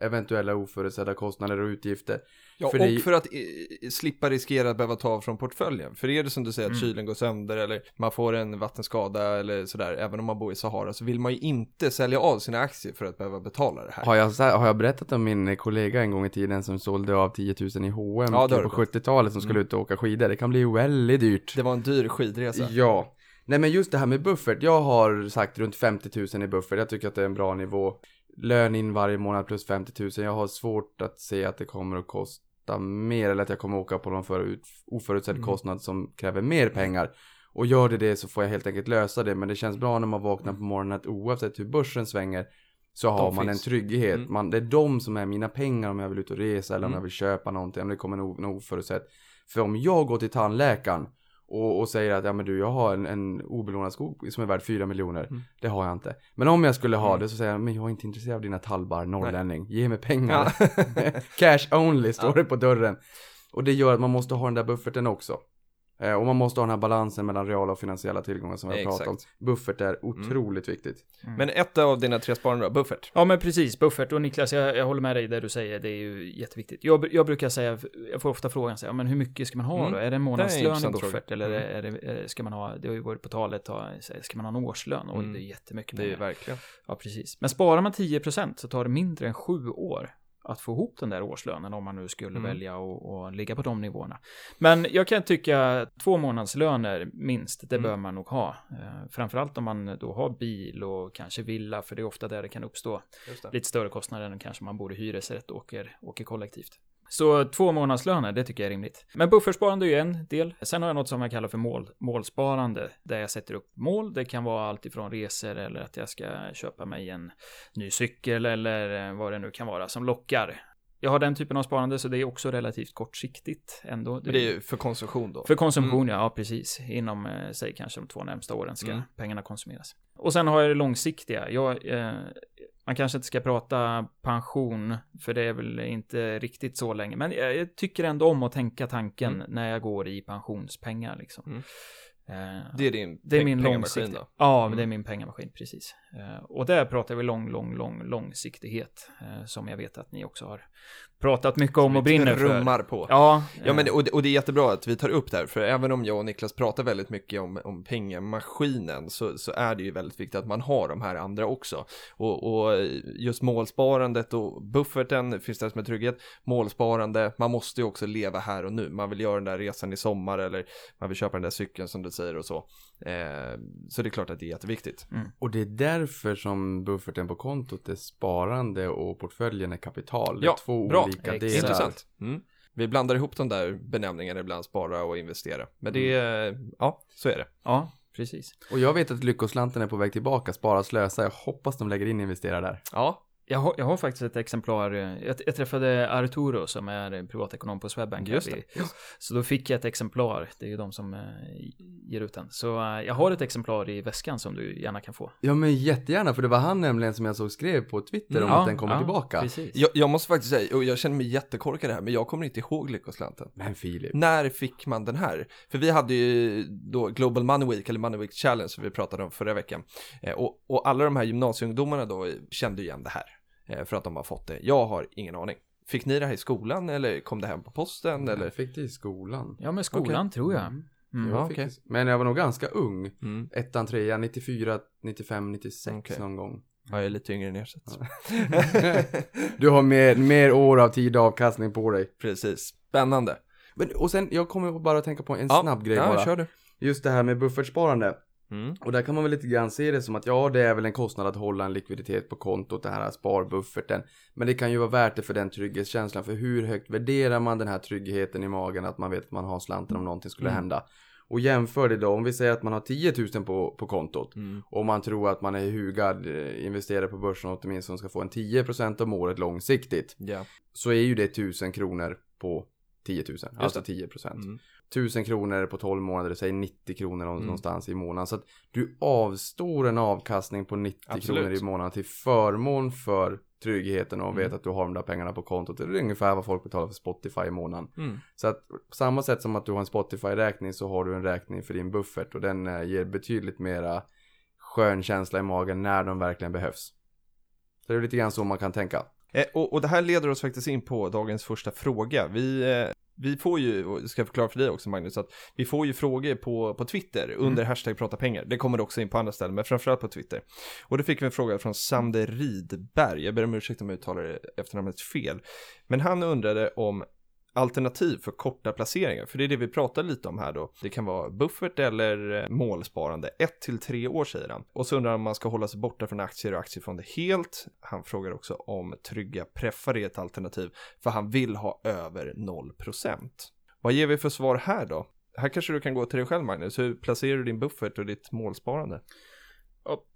eventuella oförutsedda kostnader och utgifter. Ja, För och det- för att eh, slippa riskera att behöva ta från portföljen. För är det som du säger att Mm. kylen går sönder eller man får en vattenskada eller sådär, även om man bor i Sahara, så vill man ju inte sälja av sina aktier för att behöva betala det här. Har jag, har jag berättat om min kollega en gång i tiden som sålde av 10 000 i H&M Ja, har på du berättat. 70-talet som skulle ut och åka skidor? Det kan bli väldigt dyrt. Det var en dyr skidresa. Ja. Nej men just det här med buffert. Jag har sagt runt 50 000 i buffert. Jag tycker att det är en bra nivå. Lön in varje månad plus 50 000. Jag har svårt att se att det kommer att kosta mer. Eller att jag kommer åka på någon förut, oförutsedd Mm. kostnad som kräver mer pengar. Och gör det det så får jag helt enkelt lösa det. Men det känns bra när man vaknar på morgonen att oavsett hur börsen svänger så har De man finns. en trygghet. Mm. Man, det är de som är mina pengar om jag vill ut och resa eller om Mm. jag vill köpa någonting. Om det kommer något oförutsett. För om jag går till tandläkaren och, och säger att ja men du jag har en, en obelånad skog som är värd 4 miljoner. Mm. Det har jag inte. Men om jag skulle ha Mm. det så säger jag men jag är inte intresserad av dina tallbar norrlänning. Ge mig pengar. Ja. Cash only står Ja. det på dörren. Och det gör att man måste ha den där bufferten också. Eh, och man måste ha den här balansen mellan reala och finansiella tillgångar som vi har pratat om. Exakt. Mm. Buffert är otroligt viktigt. Men ett av dina tre sparande då, buffert. Ja men precis, buffert och Niklas, jag, jag håller med dig där du säger, det är ju jätteviktigt. Jag, jag brukar säga, jag får ofta frågan, så här, ja, men hur mycket ska man ha Mm. då? Är det en är månadslön i buffert? Eller Mm. är det, är, ska man ha, det har ju varit på talet, ska man ha en årslön? Oj, Mm. det är jättemycket Det är pengar. verkligen. Ja, precis. Men sparar man 10% så tar det mindre än sju år att få ihop den där årslönen om man nu skulle Mm. välja att ligga på de nivåerna. Men jag kan tycka två månadslöner minst, det Mm. bör man nog ha. Eh, framförallt om man då har bil och kanske villa, för det är ofta där det kan uppstå lite större kostnader än kanske man bor i hyresrätt och åker, åker kollektivt. Så två månadslöner, det tycker jag är rimligt. Men buffertsparande är ju en del. Sen har jag något som jag kallar för mål, målsparande, där jag sätter upp mål. Det kan vara allt ifrån resor eller att jag ska köpa mig en ny cykel eller eh, vad det nu kan vara som lockar. Jag har den typen av sparande, så det är också relativt kortsiktigt ändå. Men det är ju för konsumtion då. För konsumtion, ja, ja, precis. Inom, eh, säg kanske de två närmsta åren ska Mm. pengarna konsumeras. Och sen har jag det långsiktiga. Jag, eh, man kanske inte ska prata pension, för det är väl inte riktigt så länge. Men jag, jag tycker ändå om att tänka tanken Mm. när jag går i pensionspengar liksom. Mm. Eh, Det är din det är min långsiktiga. Ja, Mm. det är min pengamaskin, precis. Eh, och där pratar vi lång, lång, lång, långsiktighet. Eh, som jag vet att ni också har pratat mycket om och brinner för. Rummar på. Ja, Ja, men, eh, och, det, och det är jättebra att vi tar upp det här, för även om jag och Niklas pratar väldigt mycket om, om pengamaskinen så, så är det ju väldigt viktigt att man har de här andra också. Och, och just målsparandet och bufferten finns där som en trygghet. Målsparande, man måste ju också leva här och nu. Man vill göra den där resan i sommar eller man vill köpa den där cykeln som du säger och så. Eh, så det är klart att det är jätteviktigt. Och det är därför som bufferten på kontot är sparande och portföljen är kapital. Det är Ja, två bra. olika Exakt. delar. Intressant. Mm. Vi blandar ihop de där benämningarna ibland, spara och investera. Men det är, ja, så är det. ja, precis. Och jag vet att lyckoslanten är på väg tillbaka, spara slösa. Jag hoppas de lägger in och investerar där. Ja, Jag har, jag har faktiskt ett exemplar. eh, Jag, jag träffade Arturo som är privatekonom på Swedbank. Just det. Så då fick jag ett exemplar. Det är ju de som eh, ger ut den. Så eh, jag har ett exemplar i väskan som du gärna kan få. Ja men jättegärna, för det var han nämligen som jag såg skrev på Twitter om Mm. att den kommer tillbaka. Precis. jag, jag måste faktiskt säga, och jag känner mig jättekorkad här, men jag kommer inte ihåg Lyckoslanten. Men Filip. När fick man den här? För vi hade ju då Global Money Week, eller Money Week Challenge, som vi pratade om förra veckan. Eh, och, och alla de här gymnasieungdomarna då kände igen det här, för att de har fått det. Jag har ingen aning. Fick ni det här i skolan, eller kom det hem på posten, eller? Jag fick det i skolan. Ja, men skolan tror jag. Mm. Mm. Jag Ja, det- Men jag var nog ganska ung. Mm. Ettan, trean, 94, 95, 96 Okej. någon gång. Ja, jag är lite yngre än er, så. Du har mer, mer år av tid och avkastning på dig. Precis. Spännande. Men, och sen, jag kommer bara att tänka på en Ja, snabb grej ja, bara. kör du. Just det här med buffertsparande. Mm. Och där kan man väl lite grann se det som att ja, det är väl en kostnad att hålla en likviditet på kontot, det här sparbufferten. Men det kan ju vara värt det för den trygghetskänslan. För hur högt värderar man den här tryggheten i magen att man vet att man har slanten om någonting skulle Mm. hända. Och jämför det då, om vi säger att man har 10 000 på, på kontot. Mm. Och man tror att man är hugad eh, investerare på börsen och åtminstone ska få en 10% om året långsiktigt. Ja. Så är ju det 1000 kronor på 10 000, alltså 10%. Mm. 1000 kronor på 12 månader, säg 90 kronor Mm. någonstans i månaden. Så att du avstår en avkastning på 90 Absolut. kronor i månaden till förmån för tryggheten och Mm. vet att du har de där pengarna på kontot. Det är ungefär vad folk betalar för Spotify i månaden. Mm. Så att på samma sätt som att du har en Spotify-räkning så har du en räkning för din buffert och den eh, ger betydligt mera skön känsla i magen när de verkligen behövs. Så det är lite grann så man kan tänka. Eh, och, och det här leder oss faktiskt in på dagens första fråga. Vi, eh, vi får ju, och ska jag förklara för dig också Magnus, att vi får ju frågor på, på Twitter under hashtag prata pengar. Det kommer också in på andra ställen, men framförallt på Twitter. Och då fick vi en fråga från Sander Ridberg, jag ber om ursäkt om jag uttalar det efternamnet fel. Men han undrade om alternativ för korta placeringar, för det är det vi pratar lite om här då. Det kan vara buffert eller eh, målsparande, ett till tre år säger han. Och så undrar han om man ska hålla sig borta från aktier och aktiefonder helt. Han frågar också om trygga preffar är ett alternativ, för han vill ha över 0%. Vad ger vi för svar här då? Här kanske du kan gå till dig själv Magnus, hur placerar du din buffert och ditt målsparande?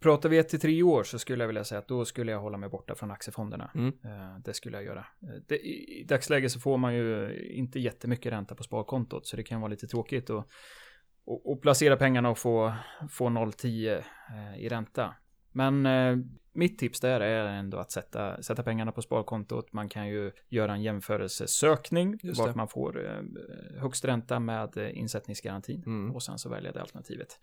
Pratar vi ett till tre år så skulle jag vilja säga att då skulle jag hålla mig borta från aktiefonderna. Mm. Eh, Det skulle jag göra. Eh, Det, I dagsläget så får man ju inte jättemycket ränta på sparkontot så det kan vara lite tråkigt att och, och placera pengarna och få, få 0,10 eh, i ränta. Men mitt tips där är ändå att sätta, sätta pengarna på sparkontot. Man kan ju göra en jämförelsesökning vart man får högst ränta med insättningsgarantin Mm. och sen så välja det alternativet.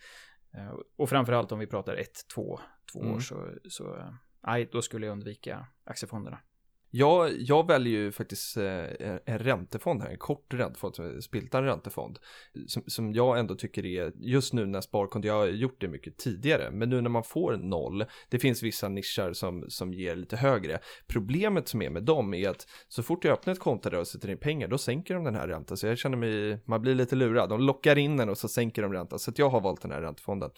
Eh, och framförallt om vi pratar ett, två, två Mm. år så, så eh, nej, då skulle jag undvika aktiefonderna. Jag, jag väljer ju faktiskt eh, en räntefond här, en kort räntefond, som Spiltan räntefond. Som, som jag ändå tycker är, just nu när sparkonto, jag har gjort det mycket tidigare, men nu när man får noll, det finns vissa nischer som, som ger lite högre. Problemet som är med dem är att så fort jag öppnar ett konto där och sätter in pengar, då sänker de den här räntan. Så jag känner mig, man blir lite lurad. De lockar in den och så sänker de räntan. Så att jag har valt den här räntefonden.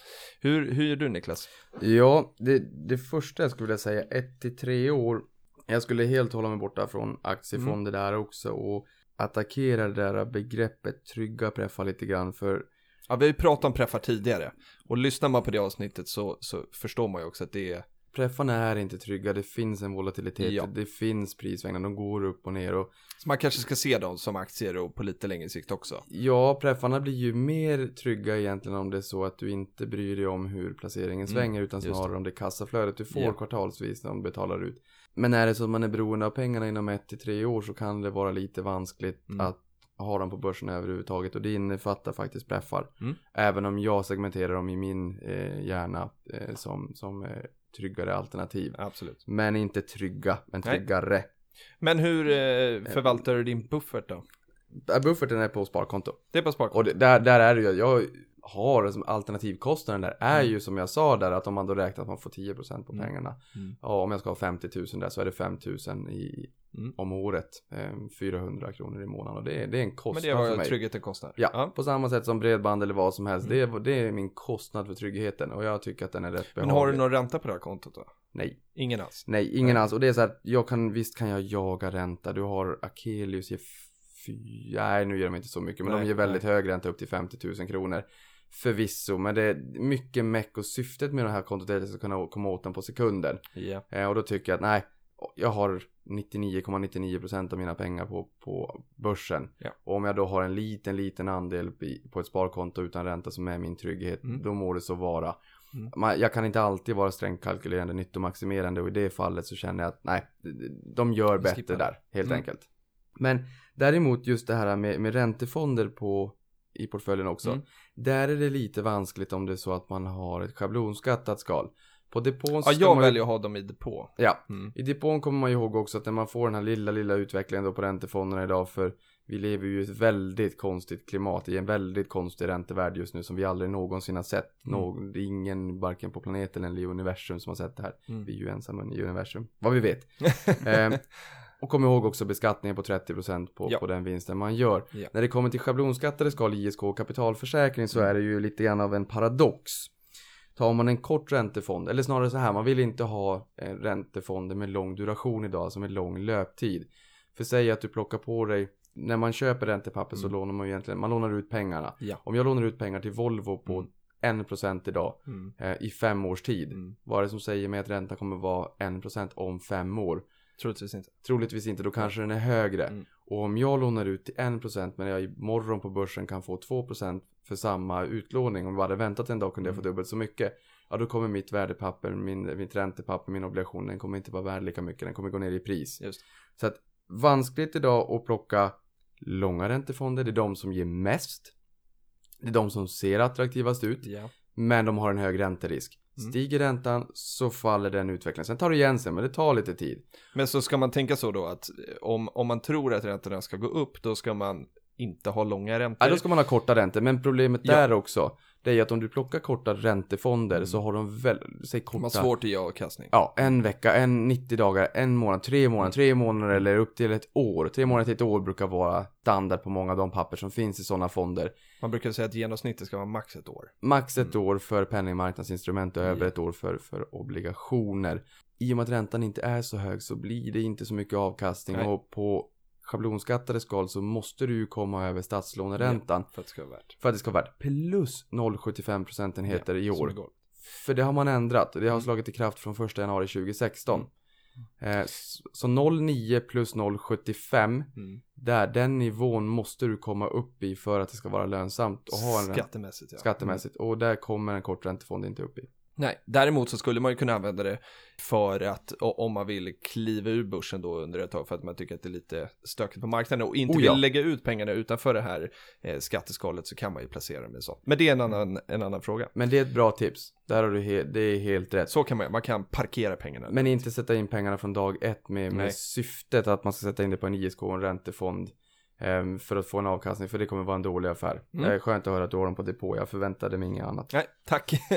Hur, hur gör du Niklas? Ja, det, det första jag skulle vilja säga, 1 till 3 år. Jag skulle helt hålla mig borta från aktiefonder där också och attackera det där begreppet trygga preffar lite grann för Ja, vi har ju pratat om preffar tidigare. Och lyssnar man på det avsnittet så, så förstår man ju också att det är preffarna är inte trygga, det finns en volatilitet, Ja. det finns prisvängningar, de går upp och ner och Så man kanske ska se dem som aktier och på lite längre sikt också. ja, preffarna blir ju mer trygga egentligen om det är så att du inte bryr dig om hur placeringen Mm, svänger utan just det. snarare om det kassaflödet du får Ja. kvartalsvis när de betalar ut. Men är det så att man är beroende av pengarna inom ett till tre år så kan det vara lite vanskligt Mm. att ha dem på börsen överhuvudtaget och det innefattar faktiskt preffar. Mm. Även om jag segmenterar dem i min eh, hjärna eh, som, som eh, tryggare alternativ. Absolut. Men inte trygga, men Nej. tryggare. Men hur eh, förvaltar du din buffert då? Äh, Bufferten är på sparkonto. Det är på sparkonto. Och det, där, där är det ju, jag har som alternativkostnaden där är Mm. ju som jag sa där att om man då räknar att man får 10% på Mm. pengarna. Mm. Ja, om jag ska ha 50 000 där så är det 5 000 i, Mm. om året. Eh, 400 kronor i månaden och det, är- det är en Men kostnad det är för vad mig. tryggheten kostar. Ja, på samma sätt som bredband eller vad som helst. Mm. Det, är, det är min kostnad för tryggheten och jag tycker att den är rätt Men behaglig. har du någon ränta på det här kontot då? Nej. Ingen alls? Nej, ingen Nej. alls. Och det är så här, jag kan, visst kan jag jaga ränta. Du har Akelius nej nu ger de inte så mycket, men Nej, de ger väldigt hög ränta upp till 50 000 kronor. Förvisso, men det är mycket meck och syftet med det här kontot är att jag ska kunna komma åt den på sekunden. Ja. Eh, och då tycker jag att nej, jag har 99,99% av mina pengar på, på börsen. Ja. Och om jag då har en liten, liten andel på ett sparkonto utan ränta som är min trygghet, Mm. då må det så vara. Mm. Man, jag kan inte alltid vara strängt kalkylerande, nyttomaximerande och i det fallet så känner jag att nej, de gör bättre där, helt Mm. enkelt. Men däremot just det här med, med räntefonder på, i portföljen också. Mm. Där är det lite vanskligt om det är så att man har ett schablonskattat skal. På depån Ja, jag man väljer att ha dem i depå. Ja, Mm. i depån kommer man ihåg också att när man får den här lilla, lilla utvecklingen då på räntefonderna idag för vi lever ju i ett väldigt konstigt klimat i en väldigt konstig räntevärld just nu som vi aldrig någonsin har sett. Mm. Nå- det är ingen, varken på planeten eller i universum som har sett det här. Mm. Vi är ju ensamma i universum, vad vi vet. Ehm, och kom ihåg också beskattningen på 30% på, Ja. på den vinsten man gör. Ja. När det kommer till schablonskattade skal, ISK och kapitalförsäkring så är det ju lite grann av en paradox. Tar man en kort räntefond, eller snarare så här, man vill inte ha räntefonder med lång duration idag, alltså med lång löptid. För säg att du plockar på dig, när man köper räntepapper så Mm. lånar man ju egentligen, man lånar ut pengarna. Ja. Om jag lånar ut pengar till Volvo på Mm. 1% idag Mm. eh, i fem års tid. Mm. Vad är det som säger mig att räntan kommer vara 1% om fem år? Troligtvis inte. Troligtvis inte, då kanske den är högre. Mm. Och om jag lånar ut till 1% men jag imorgon på börsen kan få 2% för samma utlåning. Om jag hade väntat en dag kunde jag få Mm. dubbelt så mycket. Ja då kommer mitt värdepapper, min, mitt räntepapper, min obligation, den kommer inte vara värd lika mycket. Den kommer gå ner i pris. Just. Så att vanskligt idag att plocka långa räntefonder. Det är de som ger mest. Det är de som ser attraktivast ut. Ja. Men de har en hög ränterisk. Mm. Stiger räntan så faller den utvecklingen. Sen tar det igen sig men det tar lite tid. Men så ska man tänka så då att eh, om, om man tror att räntorna ska gå upp, då ska man inte ha långa räntor. Ja, då ska man ha korta räntor. Men problemet Ja. där också. Det är ju att om du plockar korta räntefonder Mm. så har de väl, säg De har korta. svårt att ge avkastning. Ja, en vecka, en 90 dagar, en månad, tre månader, tre månader eller upp till ett år. Tre månader till ett år brukar vara standard på många av de papper som finns i sådana fonder. Man brukar säga att genomsnittet ska vara max ett år. Max ett år för penningmarknadsinstrument och över Ja. ett år för, för obligationer. I och med att räntan inte är så hög så blir det inte så mycket avkastning Nej. och på schablonskattade skal så måste du ju komma över statslåneräntan För att det ska vara värt. för att det ska vara värt plus 0,75 procentenheter i Som år. För det har man ändrat och det har Mm. slagit i kraft från 1 januari 2016. Mm. Eh, så 0,9 plus 0,75 Mm. där, den nivån måste du komma upp i för att det ska vara lönsamt att ha en Skattemässigt ja. skattemässigt. Och där kommer en korträntefond inte upp i. Nej, däremot så skulle man ju kunna använda det för att om man vill kliva ur börsen då under ett tag för att man tycker att det är lite stökigt på marknaden och inte Oh ja. vill lägga ut pengarna utanför det här eh, skatteskalet så kan man ju placera dem i sånt. Men det är en annan, en annan fråga. Men det är ett bra tips. Där har du det är helt rätt. Så kan man man kan parkera pengarna. Men inte sätta in pengarna från dag ett med, Nej. med syftet att man ska sätta in det på en ISK och en räntefond. Ehm, för att få en avkastning, för det kommer vara en dålig affär. Mm. Det är skönt att höra att du har dem på depå, jag förväntade mig inget annat. Nej, tack.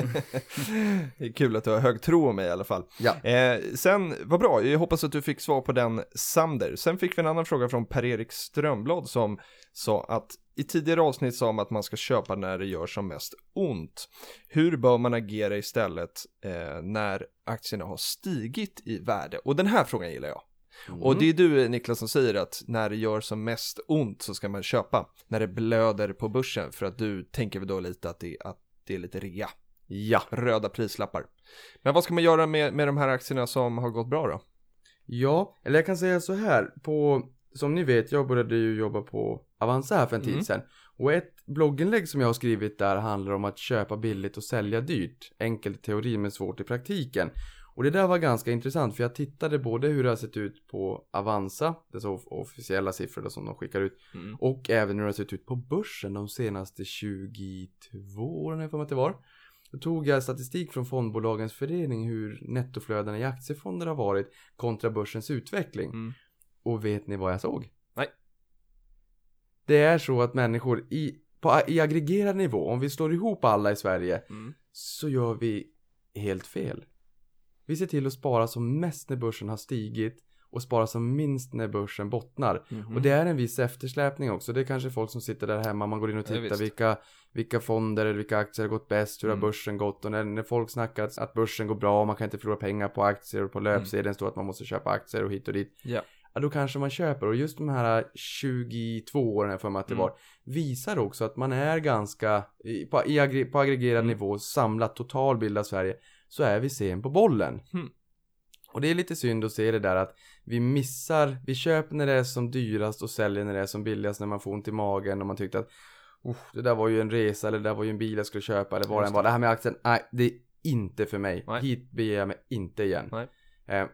det är kul att du har hög tro om mig i alla fall. Ja. Eh, sen, vad bra, jag hoppas att du fick svar på den Sander. Sen fick vi en annan fråga från Per-Erik Strömblad som sa att i tidigare avsnitt sa man att man ska köpa när det gör som mest ont. Hur bör man agera istället eh, när aktierna har stigit i värde? Och den här frågan gillar jag. Och det är du Niklas som säger att när det gör som mest ont så ska man köpa. När det blöder på börsen för att du tänker väl då lite att det, att det är lite rea. Ja. Röda prislappar. Men vad ska man göra med, med de här aktierna som har gått bra då? Ja, eller jag kan säga så här. På, som ni vet, jag började ju jobba på Avanza här för en tid Mm. sedan. Och ett blogginlägg som jag har skrivit där handlar om att köpa billigt och sälja dyrt. Enkelt i teori men svårt i praktiken. Och det där var ganska intressant för jag tittade både hur det har sett ut på Avanza, så off- officiella siffror då som de skickar ut, Mm. och även hur det har sett ut på börsen de senaste 22 åren, för mig att det var. Då tog jag statistik från fondbolagens förening hur nettoflödena i aktiefonder har varit kontra börsens utveckling. Mm. Och vet ni vad jag såg? Nej. Det är så att människor i, på, i aggregerad nivå, om vi slår ihop alla i Sverige, Mm. så gör vi helt fel. Vi ser till att spara som mest när börsen har stigit och spara som minst när börsen bottnar. Mhm. Och det är en viss eftersläpning också. Det är kanske folk som sitter där hemma, man går in och Ja, tittar visst. vilka, vilka fonder eller vilka aktier har gått bäst, hur Mm. har börsen gått och när, när folk snackar att, att börsen går bra, man kan inte förlora pengar på aktier och på löpsedeln står att man måste köpa aktier och hit och dit. Ja. Ja, då kanske man köper och just de här 22 åren för mig att det Mm. var visar också att man är ganska i, på, i, på aggregerad Mm. nivå samlat totalbild av Sverige så är vi sen på bollen. Mm. Och det är lite synd att se det där att vi missar, vi köper när det är som dyrast och säljer när det är som billigast när man får ont i magen och man tyckte att "Oh, det där var ju en resa eller det där var ju en bil jag skulle köpa eller vad det än var. Det här med aktien, nej det är inte för mig. Nej. Hit beger jag mig inte igen. Eh,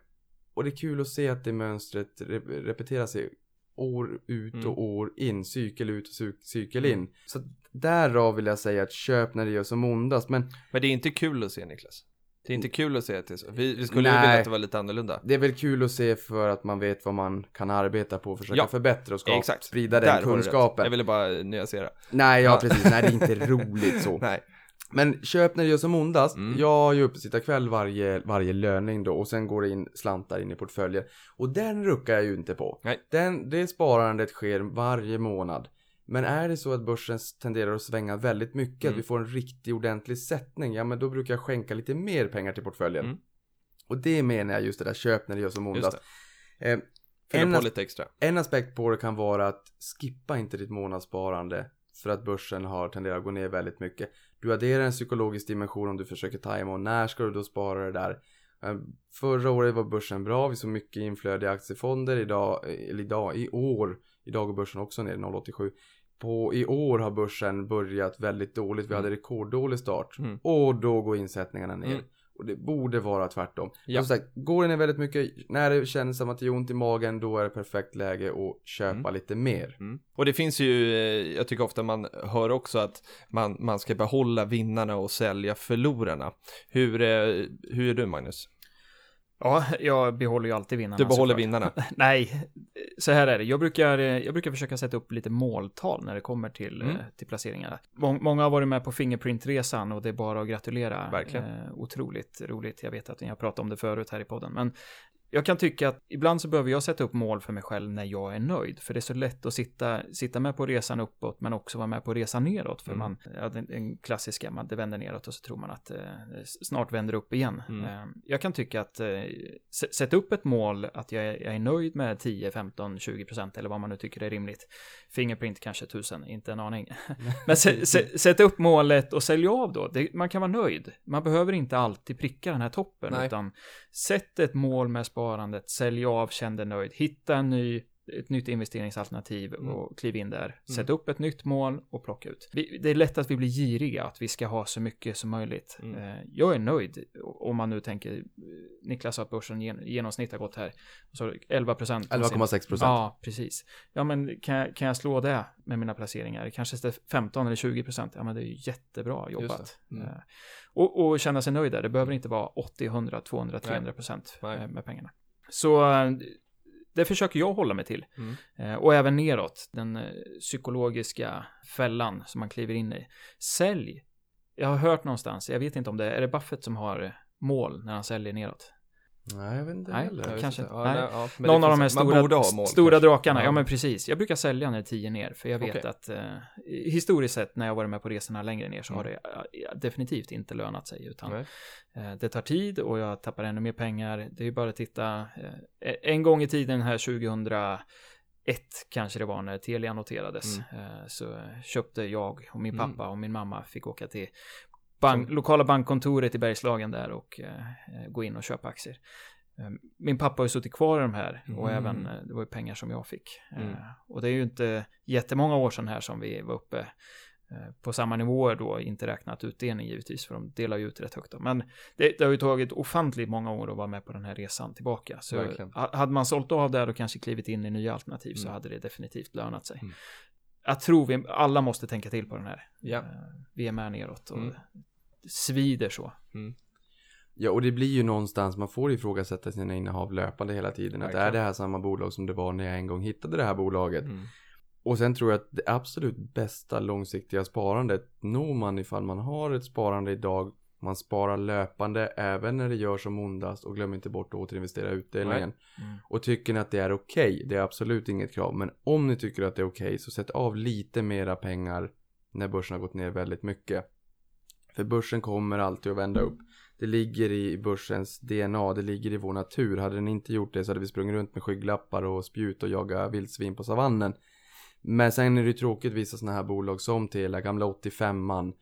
och det är kul att se att det mönstret re- repeterar sig år ut Mm. och år in, cykel ut och cy- cykel Mm. in. Så därav vill jag säga att köp när det gör som ondast. Men Men det är inte kul att se Niklas. Det är inte kul att se att det är så. Vi, vi skulle ju vilja att det var lite annorlunda. det är väl kul att se för att man vet vad man kan arbeta på och försöka Ja. förbättra och skapa, Exakt. sprida Där den rätt. kunskapen. Jag ville bara nyansera. Nej, ja, Ja. precis. Nej, det är inte roligt så. Nej. Men köp när det gör som ondast. Mm. Jag har ju uppesittarkväll varje, varje löning då och sen går det in slantar in i portföljen. Och den ruckar jag ju inte på. Nej. Den, det sparandet sker varje månad. Men är det så att börsen tenderar att svänga väldigt mycket, Mm. att vi får en riktig ordentlig sättning, ja men då brukar jag skänka lite mer pengar till portföljen. Mm. Och det menar jag just det där köp när det gör som ondast. Eh, en as- lite extra. en aspekt på det kan vara att skippa inte ditt månadssparande för att börsen har tenderat att gå ner väldigt mycket. Du adderar en psykologisk dimension om du försöker tajma och när ska du då spara det där? Eh, Förra året var börsen bra, vi såg mycket inflöde i aktiefonder idag, eller idag, i år, idag går börsen också ner 0,87. På, I år har börsen börjat väldigt dåligt, vi Mm. hade rekorddålig start. Mm. Och då går insättningarna ner. Mm. Och det borde vara tvärtom. Ja. Som sagt, går det ner väldigt mycket, när det känns som att det gör ont i magen, då är det perfekt läge att köpa Mm. lite mer. Mm. Och det finns ju, eh, jag tycker ofta man hör också att man, man ska behålla vinnarna och sälja förlorarna. Hur, eh, hur är du Magnus? Ja, jag behåller ju alltid vinnarna. Du behåller vinnarna. Nej, så här är det. Jag brukar, eh, jag brukar försöka sätta upp lite måltal när det kommer till, Mm. eh, till placeringarna. Mång- Många har varit med på Fingerprint-resan och det är bara att gratulera. Verkligen. Eh, otroligt roligt. Jag vet att ni har pratat om det förut här i podden. Men jag kan tycka att ibland så behöver jag sätta upp mål för mig själv när jag är nöjd. För det är så lätt att sitta, sitta med på resan uppåt men också vara med på resan neråt. För Mm. man, ja, den, den klassiska, man, det vänder neråt och så tror man att eh, snart vänder upp igen. Mm. Eh, jag kan tycka att eh, sätta upp ett mål att jag är, jag är nöjd med 10, 15, 20 procent eller vad man nu tycker är rimligt. Fingerprint kanske 1000, inte en aning. Men sä, sä, sätta upp målet och sälja av då. Det, man kan vara nöjd. Man behöver inte alltid pricka den här toppen Nej. utan sätt ett mål med sparandet, sälj av, känn dig nöjd, hitta en ny ett nytt investeringsalternativ Mm. och kliv in där. Sätt upp ett nytt mål och plocka ut. Vi, det är lätt att vi blir giriga, att vi ska ha så mycket som möjligt. Mm. Eh, jag är nöjd, om man nu tänker, eh, Niklas sa att börsen gen, genomsnitt har gått här, så 11 procent. 11,6 procent. Ja, precis. Ja, men kan jag, kan jag slå det med mina placeringar? Kanske istället för 15 eller 20 procent? Ja, men det är ju jättebra jobbat. Mm. Och, och känna sig nöjd där. Det behöver inte vara 80, 100, 200, 300 procent eh, med pengarna. Så eh, det försöker jag hålla mig till. Mm. Eh, Och även neråt, den psykologiska fällan som man kliver in i. Sälj. Jag har hört någonstans, jag vet inte om det är, är det Buffett som har mål när han säljer neråt? Nej, jag vet inte Nej, heller. Kanske inte. Nej. ja, Någon av de här stora, mål, stora kanske. drakarna, ja. Ja. men precis. Jag brukar sälja när det är 10 ner, för jag vet Okej. att eh, historiskt sett när jag varit med på resorna längre ner så Mm. har det eh, definitivt inte lönat sig, utan eh, det tar tid och jag tappar ännu mer pengar. Det är ju bara att titta, eh, en gång i tiden här 2001 kanske det var när Telia noterades, eh, så köpte jag och min Mm. pappa och min mamma fick åka till bank, lokala bankkontoret i Bergslagen där och eh, gå in och köpa aktier. Eh, Min pappa har ju suttit kvar i de här och Mm. även, eh, det var ju pengar som jag fick. Mm. Och det är ju inte jättemånga år sedan här som vi var uppe eh, på samma nivåer då, inte räknat utdelning givetvis, för de delar ju ut rätt högt då. Men det, det har ju tagit ofantligt många år att vara med på den här resan tillbaka. Så Verkligen. ha- hade man sålt av där och kanske klivit in i nya alternativ så Mm. hade det definitivt lönat sig. Mm. Jag tror vi alla måste tänka till på den här. Ja. Eh, Vi är med neråt och Mm. Svider så. Ja, och det blir ju någonstans, man får ifrågasätta sina innehav löpande hela tiden. Att är det här samma bolag som det var när jag en gång hittade det här bolaget? Mm. Och sen tror jag att det absolut bästa långsiktiga sparandet når man ifall man har ett sparande idag. Man sparar löpande även när det gör som ondast och glöm inte bort att återinvestera utdelningen. Mm. Och tycker ni att det är okej, det är absolut inget krav. Men om ni tycker att det är okej så sätt av lite mera pengar när börsen har gått ner väldigt mycket. För börsen kommer alltid att vända upp. Det ligger i börsens DNA, det ligger i vår natur. Hade den inte gjort det så hade vi sprungit runt med skygglappar och spjut och jagat vildsvin på savannen. Men sen är det ju tråkigt vissa sådana här bolag som Telia, gamla 85an.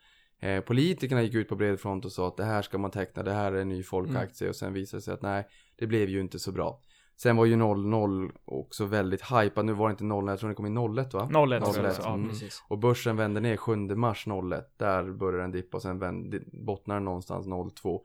Eh, politikerna gick ut på bred front och sa att det här ska man teckna, det här är en ny folkaktie och sen visade det sig att nej, det blev ju inte så bra. Sen var ju 00 också väldigt hypad, nu var det inte 0, jag tror den kom i 01 va? 01 01, alltså, ja, mm. precis. Och börsen vände ner 7 mars 01. Där började den dippa och sen vände, bottnar den någonstans 02.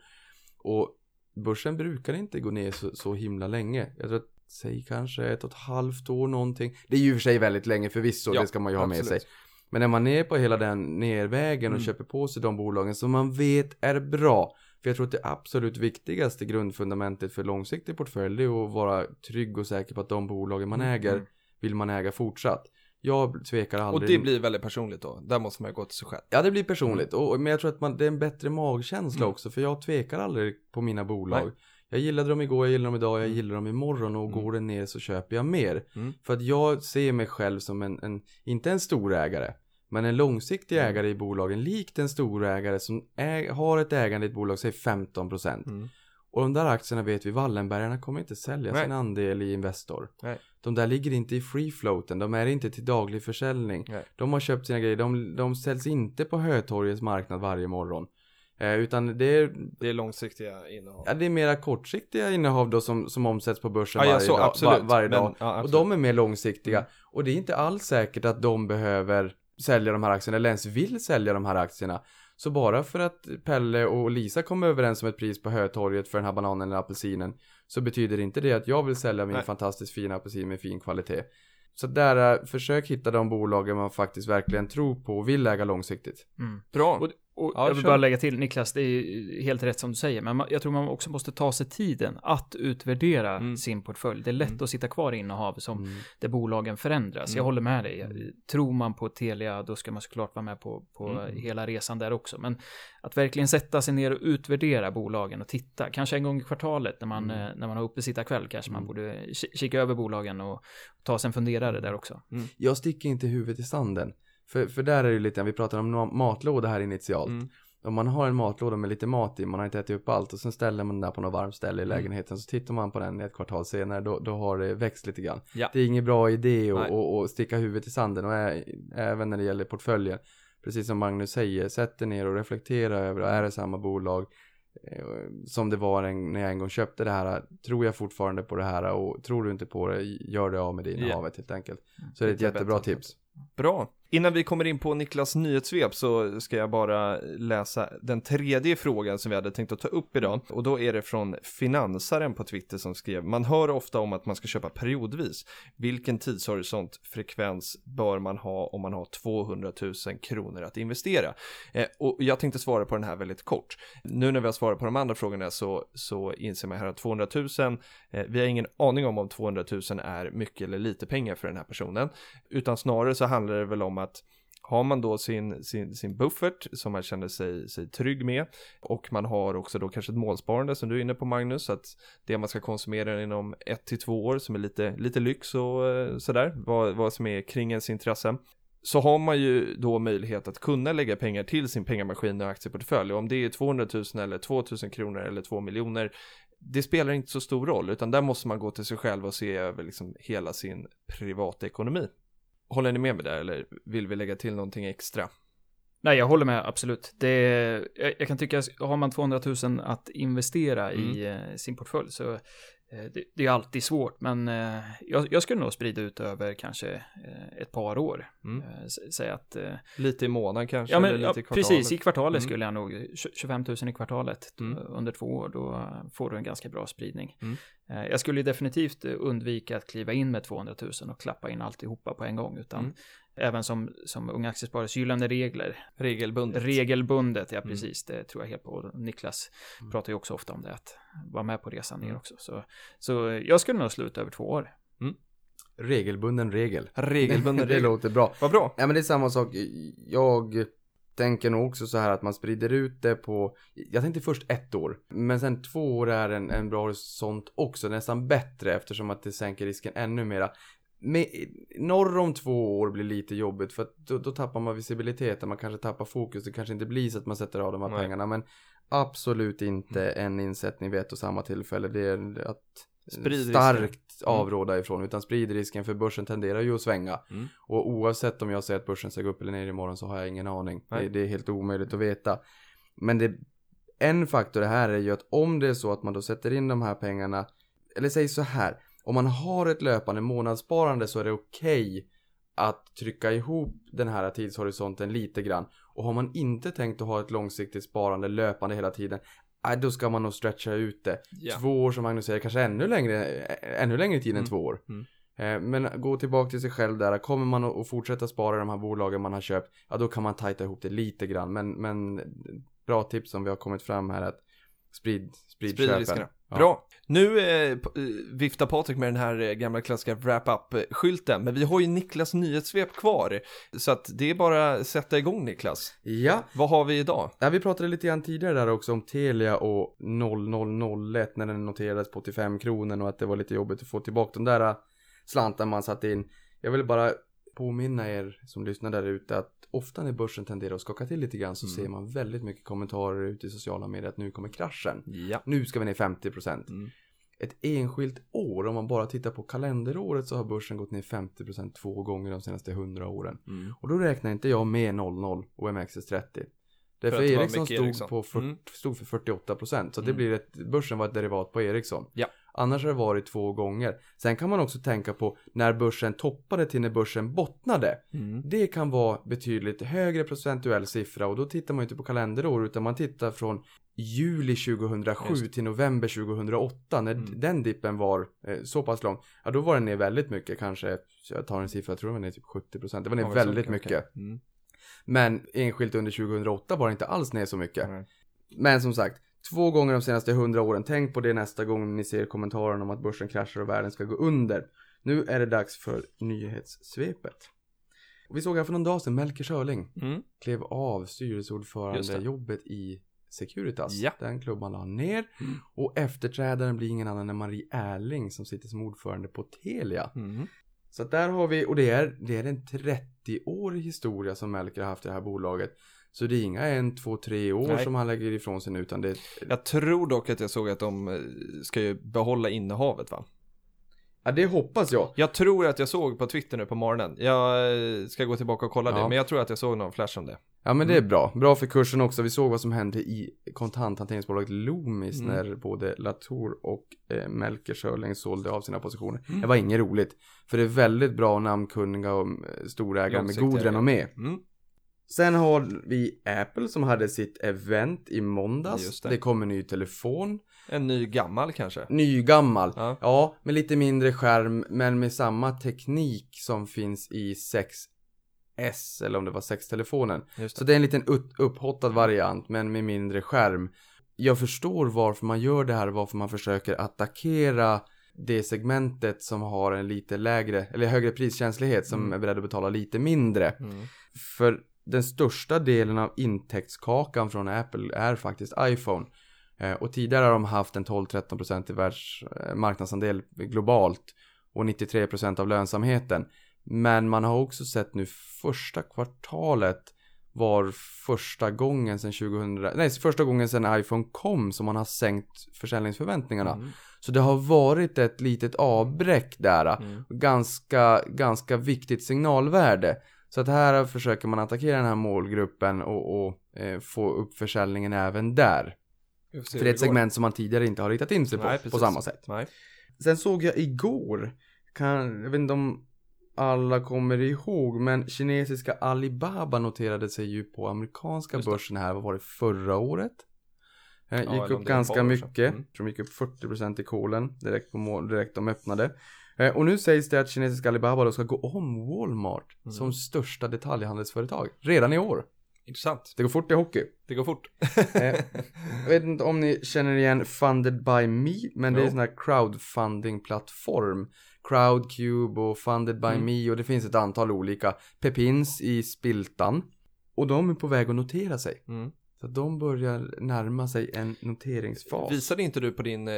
Och börsen brukar inte gå ner så, så himla länge. Jag tror att, säg kanske ett och ett halvt år någonting. Det är ju i och för sig väldigt länge förvisso, Ja, det ska man ju ha med absolut. sig. Men när man är på hela den nervägen och Mm. köper på sig de bolagen som man vet är bra. För jag tror att det absolut viktigaste grundfundamentet för långsiktig portfölj är att vara trygg och säker på att de bolagen man Mm, äger mm. vill man äga fortsatt. Jag tvekar Och aldrig. det blir väldigt personligt då. Där måste man ju gå till sig själv. Ja det blir personligt, och, men jag tror att man, det är en bättre magkänsla Mm. också för jag tvekar aldrig på mina bolag. Nej. Jag gillade dem igår, jag gillar dem idag, jag Mm. gillar dem imorgon och Mm. går det ner så köper jag mer. Mm. För att jag ser mig själv som en, en inte en storägare, men en långsiktig Mm. ägare i bolagen, likt en storägare som äg, har ett ägande i ett bolag, säg 15%. Mm. Och de där aktierna vet vi, Wallenbergarna kommer inte sälja Nej. sin andel i Investor. Nej. De där ligger inte i free floaten, de är inte till daglig försäljning. Nej. De har köpt sina grejer, de, de säljs inte på Hötorgets marknad varje morgon. Eh, utan det är, Det är långsiktiga innehav. ja, det är mera kortsiktiga innehav då som, som omsätts på börsen Ja, ja, varje, så, dag, var, varje Men- dag. ja, och de är mer långsiktiga. Mm. Och det är inte alls säkert att de behöver sälja de här aktierna eller ens vill sälja de här aktierna. Så bara för att Pelle och Lisa kommer överens om ett pris på Hötorget för den här bananen eller apelsinen så betyder inte det att jag vill sälja min Nej. fantastiskt fina apelsin med fin kvalitet. Så där, äh, försök hitta de bolagen man faktiskt verkligen tror på och vill äga långsiktigt. Mm. Bra. Och, och Ja, jag vill kör. bara lägga till, Niklas, det är helt rätt som du säger, men jag tror man också måste ta sig tiden att utvärdera Mm. sin portfölj. Det är lätt Mm. att sitta kvar i innehav som Mm. där bolagen förändras. Jag Mm. håller med dig. Mm. Tror man på Telia, då ska man såklart vara med på, på Mm. hela resan där också. Men att verkligen sätta sig ner och utvärdera bolagen och titta, kanske en gång i kvartalet när man, Mm. eh, när man har uppesittarkväll kanske man borde ki- kika över bolagen och ta sig en funderare där också. Jag sticker inte huvudet i sanden. För, för där är det lite, vi pratar om ma- matlåda här initialt. Mm. Om man har en matlåda med lite mat i, man har inte ätit upp allt och sen ställer man den där på något varmt ställe i Mm. lägenheten så tittar man på den ett kvartal senare då, då har det växt lite grann. Ja. Det är ingen bra idé att sticka huvudet i sanden och ä, även när det gäller portföljen. Precis som Magnus säger, sätt dig ner och reflektera över, är det samma bolag? eh, som det var en, när jag en gång köpte det här. Tror jag fortfarande på det här och tror du inte på det, gör det av med det innehavet helt enkelt. Så det är ett jättebra tips. Bra. Innan vi kommer in på Niklas nyhetssvep så ska jag bara läsa den tredje frågan som vi hade tänkt att ta upp idag. Och då är det från Finansaren på Twitter som skrev Man hör ofta om att man ska köpa periodvis. Vilken tidshorisont frekvens bör man ha om man har 200 000 kronor att investera? Eh, och jag tänkte svara på den här väldigt kort. Nu när vi har svarat på de andra frågorna så, så inser man här att 200 000, eh, vi har ingen aning om om 200 000 är mycket eller lite pengar för den här personen. Utan snarare så handlar det väl om att har man då sin, sin, sin buffert som man känner sig, sig trygg med och man har också då kanske ett målsparande som du är inne på Magnus, att det man ska konsumera inom ett till två år som är lite, lite lyx och eh, sådär, vad, vad som är kring ens intresse så har man ju då möjlighet att kunna lägga pengar till sin pengamaskin och aktieportfölj. Och om det är 200 000 eller 2 000 kronor eller 2 miljoner, det spelar inte så stor roll, utan där måste man gå till sig själv och se över liksom hela sin privatekonomi. Håller ni med mig där eller vill vi lägga till någonting extra? Nej, jag håller med, absolut. Det, jag, jag kan tycka, har man 200 000 att investera i eh, sin portfölj så det, det är alltid svårt, men eh, jag, jag skulle nog sprida ut över kanske eh, ett par år. Mm. Eh, s- Säga att, eh, Lite i månaden kanske? ja men ja, precis, i kvartalet Mm. skulle jag nog, tj- 25 000 i kvartalet Mm. eh, under två år, då får du en ganska bra spridning. Mm. Eh, Jag skulle definitivt eh, undvika att kliva in med 200 000 och klappa in alltihopa på en gång, utan Mm. Även som, som Unga Aktiesparares gyllene regler, Regelbundet. Regelbundet, ja Mm. precis. Det tror jag helt på. Niklas Mm. pratar ju också ofta om det, att vara med på resan ner Mm. också. Så, så jag skulle nog sluta över två år. Regelbunden regel. Regelbunden det regel. låter bra. Vad bra. Ja men det är samma sak. Jag tänker nog också så här att man sprider ut det på, jag tänkte först ett år. Men sen två år är en, en bra horisont också, nästan bättre eftersom att det sänker risken ännu mera. Med, norr om två år blir lite jobbigt för att då, då tappar man visibiliteten, man kanske tappar fokus, det kanske inte blir så att man sätter av de här Nej. pengarna men absolut inte en insättning vid ett och samma tillfälle. Det är att Sprid risken. starkt avråda ifrån utan sprid risken för börsen tenderar ju att svänga. Mm. Och oavsett om jag säger att börsen ska gå upp eller ner imorgon så har jag ingen aning. Det, det är helt omöjligt att veta. Men det, en faktor här är ju att om det är så att man då sätter in de här pengarna, eller säg så här, om man har ett löpande månadssparande så är det okej att trycka ihop den här tidshorisonten lite grann. Och har man inte tänkt att ha ett långsiktigt sparande löpande hela tiden, då ska man nog stretcha ut det. Ja. Två år som Magnus säger, kanske ännu längre, ännu längre tid än Mm. två år. Mm. Eh, Men gå tillbaka till sig själv där. Kommer man att att fortsätta spara i de här bolagen man har köpt, ja då kan man tajta ihop det lite grann. Men, men bra tips som vi har kommit fram här att sprid, sprid, Sprid riskerna. Ja. Bra. Nu eh, eh, viftar Patrik med den här eh, gamla klassiska wrap-up-skylten, men vi har ju Niklas nyhetssvep kvar. Så att det är bara att sätta igång Niklas. Ja, Vad har vi idag? Ja, vi pratade lite grann tidigare där också om Telia och 0001 när den noterades på 85 kronor och att det var lite jobbigt att få tillbaka de där äh, slantarna man satte in. Jag vill bara påminna er som lyssnar där ute att ofta när börsen tenderar att skaka till lite grann så Mm. ser man väldigt mycket kommentarer ute i sociala medier att nu kommer kraschen. Ja. Nu ska vi ner 50%. Mm. Ett enskilt år, om man bara tittar på kalenderåret så har börsen gått ner 50% två gånger de senaste 100 åren. Mm. Och då räknar inte jag med 00 och MXS30. Därför Ericsson stod, Ericsson. På för, Mm. stod för 48% så det Mm. blir ett, börsen var ett derivat på Ericsson. Ja. Annars har det varit två gånger. Sen kan man också tänka på när börsen toppade till när börsen bottnade. Mm. Det kan vara betydligt högre procentuell siffra och då tittar man inte på kalenderår utan man tittar från juli 2007 Just. till november 2008 när Mm. den dippen var eh, så pass lång. Ja då var den ner väldigt mycket kanske, jag tar en siffra, jag tror den var ner typ 70%. Det var ner Ja, väldigt mycket. Mm. Men enskilt under 2008 var det inte alls ner så mycket. Men som sagt, två gånger de senaste 100 åren. Tänk på det nästa gång ni ser kommentaren om att börsen kraschar och världen ska gå under. Nu är det dags för nyhetssvepet. Vi såg här för någon dag sedan Melker Schörling Mm. klev av styrelseordförande-jobbet i Securitas. Ja. Den klubban la han ner. Mm. Och efterträdaren blir ingen annan än Marie Erling som sitter som ordförande på Telia. Mm. Så där har vi, och det är, det är en 30-årig historia som Melker har haft i det här bolaget. Så det är inga en, två, tre år Nej. som han lägger ifrån sig nu utan det Jag tror dock att jag såg att de eh, ska ju behålla innehavet va? Ja det hoppas jag. Jag tror att jag såg på Twitter nu på morgonen. Jag eh, ska gå tillbaka och kolla Ja. det, men jag tror att jag såg någon flash om det. Ja men det är bra. Bra för kursen också. Vi såg vad som hände i kontanthanteringsbolaget Loomis Mm. när både Latour och eh, Melker Schörling sålde av sina positioner. Mm. Det var inget roligt. För det är väldigt bra namnkunniga och eh, storägare med god renommé. Mm. Sen har vi Apple som hade sitt event i måndags. Det. det. kom en ny telefon. En ny gammal kanske. Ny gammal. Ja. Ja, med lite mindre skärm men med samma teknik som finns i 6S eller om det var 6-telefonen. Just Så det. är en liten upphottad variant men med mindre skärm. Jag förstår varför man gör det här, varför man försöker attackera det segmentet som har en lite lägre eller högre priskänslighet som Mm. är beredd att betala lite mindre. Mm. För den största delen av intäktskakan från Apple är faktiskt iPhone. Eh, Och tidigare har de haft en 12-13% i världs eh, marknadsandel globalt och 93% av lönsamheten. Men man har också sett nu första kvartalet var första gången sedan 2000, nej första gången sedan iPhone kom som man har sänkt försäljningsförväntningarna. Mm. Så det har varit ett litet avbräck där. Mm. Ganska, ganska viktigt signalvärde. Så att här försöker man attackera den här målgruppen och, och eh, få upp försäljningen även där. För det är ett segment som man tidigare inte har riktat in sig på, Nej, på samma sätt. Nej. Sen såg jag igår, kan, jag vet inte om alla kommer ihåg, men kinesiska Alibaba noterade sig ju på amerikanska Just börsen här, vad var det, förra året? Eh, eller gick upp ganska mycket. Mm. som gick upp 40% i kolen direkt på mål, direkt de öppnade. Eh, och nu sägs det att kinesiska Alibaba då ska gå om Walmart Mm. som största detaljhandelsföretag redan i år. Intressant. Det går fort i hockey. Det går fort. Eh, jag vet inte om ni känner igen Funded by Me, men det är Jo. en sån här crowdfunding-plattform. Crowdcube och Funded by Mm. Me och det finns ett antal olika. Pepins i Spiltan. Och de är på väg att notera sig. Mm. Så de börjar närma sig en noteringsfas. Visade inte du på din eh,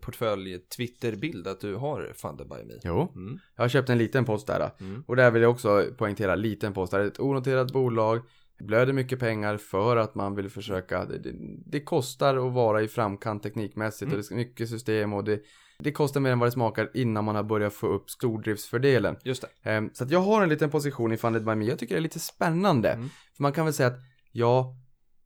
portfölj Twitter-bild att du har Funded by Me? Jo, Mm. jag har köpt en liten post där. Mm. Och där vill jag också poängtera liten post. Det är ett onoterat bolag. Blöder mycket pengar för att man vill försöka. Det, det, det kostar att vara i framkant teknikmässigt Mm. och det är mycket system och det, det kostar mer än vad det smakar innan man har börjat få upp stordriftsfördelen. Just det. Ehm, så att jag har en liten position i Funded by Me. Jag tycker det är lite spännande. Mm. För man kan väl säga att ja,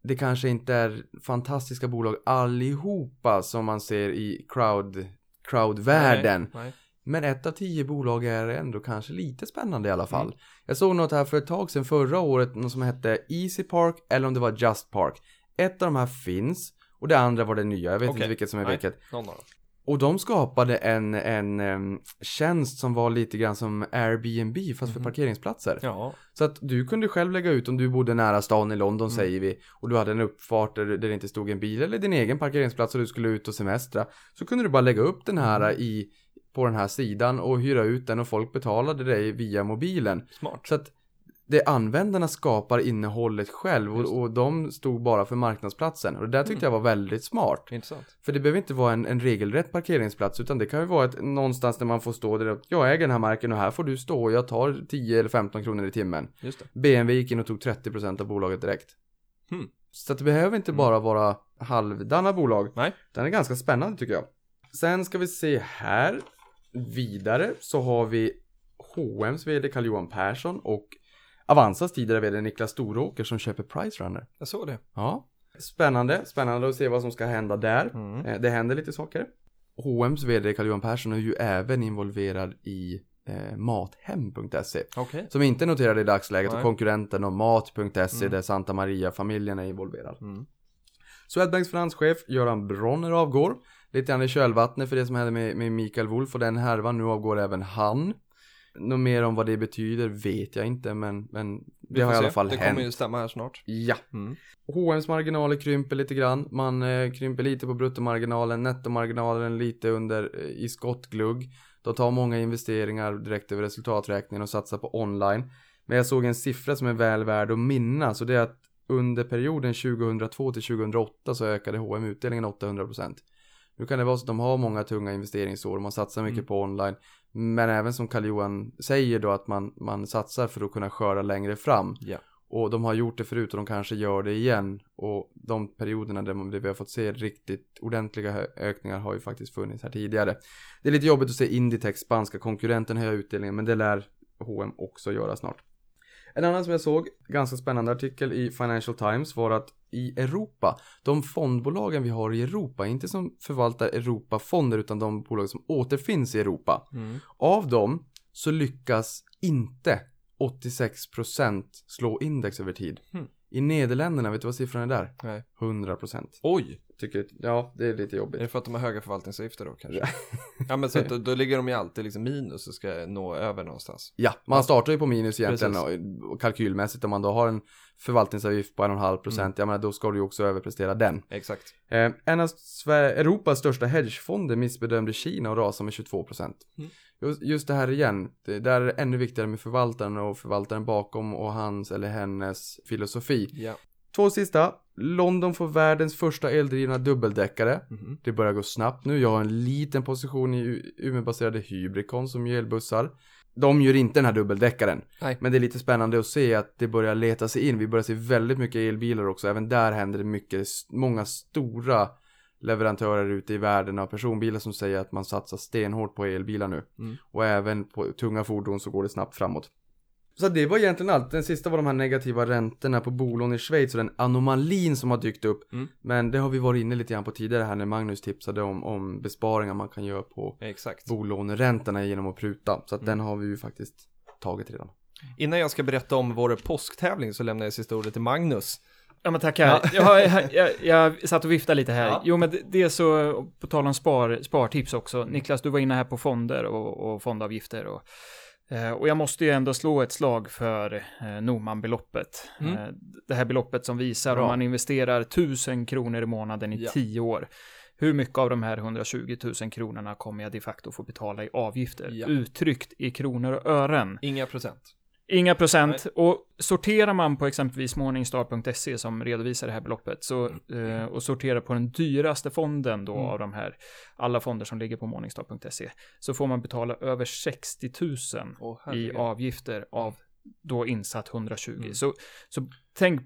det kanske inte är fantastiska bolag allihopa som man ser i crowd, crowdvärlden. Nej, nej. Men ett av tio bolag är ändå kanske lite spännande i alla fall. Mm. Jag såg något här för ett tag sedan förra året, något som hette Easy Park eller om det var Just Park. Ett av de här finns och det andra var det nya. Jag vet Okej. inte vilket som är Nej. vilket. Någon av dem. Och de skapade en, en tjänst som var lite grann som Airbnb fast för Mhm. parkeringsplatser. Ja. Så att du kunde själv lägga ut om du bodde nära stan i London Mm. säger vi och du hade en uppfart där, där det inte stod en bil eller din egen parkeringsplats och du skulle ut och semestra. Så kunde du bara lägga upp den här Mm. i, på den här sidan och hyra ut den och folk betalade dig via mobilen. Smart. Så att det användarna skapar innehållet själv och, och de stod bara för marknadsplatsen. Och det där tyckte Mm. jag var väldigt smart. Intressant. För det behöver inte vara en, en regelrätt parkeringsplats utan det kan ju vara ett, någonstans där man får stå där jag äger den här marken och här får du stå och jag tar 10 eller 15 kronor i timmen. Just det. BMW gick in och tog 30% av bolaget direkt. Hmm. Så det behöver inte Mm. bara vara halvdana bolag. Nej. Den är ganska spännande tycker jag. Sen ska vi se här. Vidare så har vi H&M's vd Carl-Johan Persson och Avanzas tidigare vd Niklas Storåker som köper Price Runner. Jag såg det. Ja. Spännande, spännande att se vad som ska hända där. Mm. Eh, Det händer lite saker. H&M's vd Carl-Johan Persson är ju även involverad i eh, Mathem.se. Okej. Som inte är noterade i dagsläget Nej. och konkurrenten och Mat.se Mm. där Santa Maria-familjen är involverad. Mm. Swedbanks finanschef Göran Bronner avgår. Lite grann i kölvattnet för det som hände med, med Mikael Wolf och den härvan. Nu avgår även han. Något mer om vad det betyder vet jag inte men, men det har får i alla se. fall Det hänt. kommer ju stämma här snart. Ja. Mm. H&M's marginaler krymper lite grann. Man eh, krymper lite på bruttomarginalen, nettomarginalen lite under eh, i skottglugg. De tar många investeringar direkt över resultaträkningen och satsar på online. Men jag såg en siffra som är väl värd att minnas och det är att under perioden 2002 till 2008 så ökade H&M utdelningen 800%. Nu kan det vara så att de har många tunga investeringsår och man satsar mycket Mm. på online. Men även som Karl-Johan säger då att man, man satsar för att kunna skörda längre fram. Ja. Och de har gjort det förut och de kanske gör det igen. Och de perioderna där man- där vi har fått se riktigt ordentliga ökningar har ju faktiskt funnits här tidigare. Det är lite jobbigt att se Inditex, spanska konkurrenten, höja utdelningen, men det lär H&M också göra snart. En annan som jag såg, ganska spännande artikel i Financial Times var att i Europa, de fondbolagen vi har i Europa, inte som förvaltar Europafonder utan de bolag som återfinns i Europa. Mm. Av dem så lyckas inte 86% slå index över tid. Hmm. I Nederländerna, vet du vad siffran är där? Nej. 100%. Oj, Tycker, ja, det är lite är jobbigt. det för att de har höga förvaltningsavgifter då kanske? ja men så att då, då ligger de ju alltid liksom minus och ska nå över någonstans. Ja, man startar ju på minus egentligen och, och kalkylmässigt om man då har en förvaltningsavgift på 1,5 procent, Mm. jag menar då ska du ju också överprestera den. Exakt. Eh, en av Sver- Europas största hedgefonder missbedömde Kina och rasade med 22 procent. Mm. Just, just det här igen, det, där är det ännu viktigare med förvaltaren och förvaltaren bakom och hans eller hennes filosofi. Ja. Två sista, London får världens första eldrivna dubbeldäckare. Mhm. Det börjar gå snabbt nu. Jag har en liten position i Umeåbaserade Hybricon som gör elbussar. De gör inte den här dubbeldäckaren. Nej. Men det är lite spännande att se att det börjar leta sig in. Vi börjar se väldigt mycket elbilar också. Även där händer det mycket. Många stora leverantörer ute i världen av personbilar som säger att man satsar stenhårt på elbilar nu. Mm. Och även på tunga fordon så går det snabbt framåt. Så det var egentligen allt. Den sista var de här negativa räntorna på bolån i Schweiz och den anomalin som har dykt upp. Mm. Men det har vi varit inne lite grann på tidigare här när Magnus tipsade om, om besparingar man kan göra på Exakt. bolåneräntorna genom att pruta. Så att Mm. den har vi ju faktiskt tagit redan. Innan jag ska berätta om vår påsktävling så lämnar jag sista ordet till Magnus. Ja men tackar. Jag, har, jag, jag, jag satt och viftade lite här. Ja. Jo men det, är så, på tal om spar, spartips också. Niklas, du var inne här på fonder och, och fondavgifter och och jag måste ju ändå slå ett slag för eh, Norman-beloppet. Mm. Eh, det här beloppet som visar Bra. om man investerar 1000 kronor i månaden i Ja. 10 år. Hur mycket av de här 120 000 kronorna kommer jag de facto få betala i avgifter? Ja. Uttryckt i kronor och ören. Inga procent. Inga procent. Och sorterar man på exempelvis morningstar.se som redovisar det här beloppet så, eh, och sorterar på den dyraste fonden då Mm. av de här, alla fonder som ligger på morningstar.se, så får man betala över 60 000 Åh, i avgifter av då insatt 120. Mm. Så, så tänk,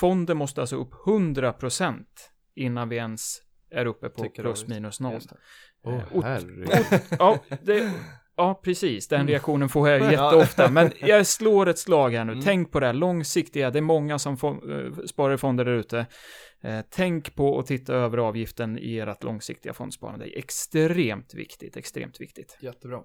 fonden måste alltså upp 100 procent innan vi ens är uppe på Tycker plus minus noll. Det. Åh Eh, och- herregud. Ja, det, ja, precis. Den reaktionen får jag jätteofta. Men jag slår ett slag här nu. Mm. Tänk på det här långsiktiga. Det är många som får, eh, sparar i fonder där ute. Eh, tänk på att titta över avgiften i ert långsiktiga fondsparande. Det är extremt viktigt. Extremt viktigt. Jättebra.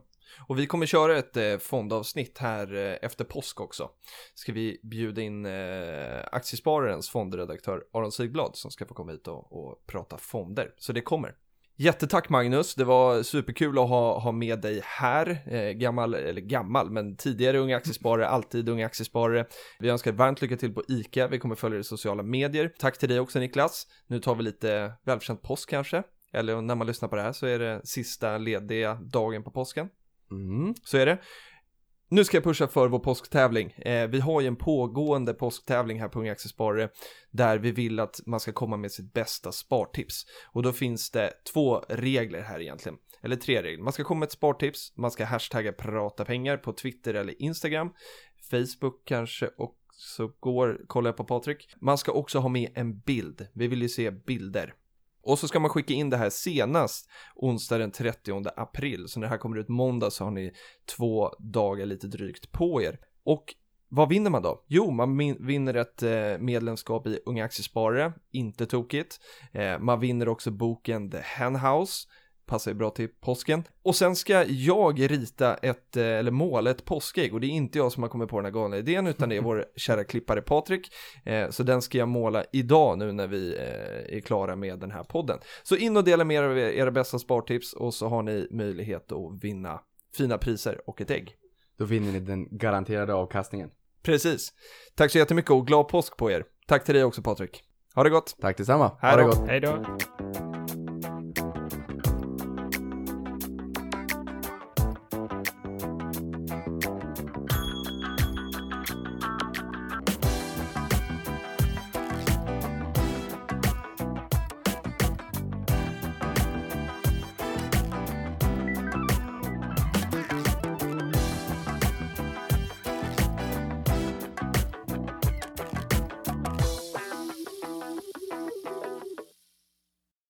Och vi kommer köra ett eh, fondavsnitt här eh, efter påsk också. Ska vi bjuda in eh, Aktiespararens fondredaktör Aron Sigblad som ska få komma hit och, och prata fonder. Så det kommer. Jättetack Magnus, det var superkul att ha, ha med dig här. Eh, gammal, eller gammal, men tidigare unga aktiesparare, alltid unga aktiesparare. Vi önskar varmt lycka till på ICA, vi kommer följa dig i sociala medier. Tack till dig också Niklas. Nu tar vi lite välförtjänt påsk kanske. Eller när man lyssnar på det här så är det sista lediga dagen på påsken. Mm. Så är det. Nu ska jag pusha för vår påsktävling. Eh, vi har ju en pågående påsktävling här på Unga Aktiesparare där vi vill att man ska komma med sitt bästa spartips. Och då finns det två regler här egentligen. Eller tre regler. Man ska komma med ett spartips, man ska hashtagga prata pengar på Twitter eller Instagram. Facebook kanske också går, kollar jag på Patrik. Man ska också ha med en bild. Vi vill ju se bilder. Och så ska man skicka in det här senast onsdag den 30 april. Så när det här kommer ut måndag så har ni två dagar lite drygt på er. Och vad vinner man då? Jo, man vinner ett eh, medlemskap i Unga Aktiesparare, inte tokigt. Eh, man vinner också boken The Hen House, passar ju bra till påsken. Och sen ska jag rita ett, eh, eller måla ett påskägg och det är inte jag som har kommit på den här galna idén utan det är vår kära klippare Patrik. Eh, så den ska jag måla idag nu när vi eh, är klara med den här podden. Så in och dela med er av era bästa spartips och så har ni möjlighet att vinna fina priser och ett ägg. Då vinner ni den garanterade avkastningen. Precis. Tack så jättemycket och glad påsk på er. Tack till dig också Patrik. Ha det gott. Tack detsamma. Ha det gott. Hej då.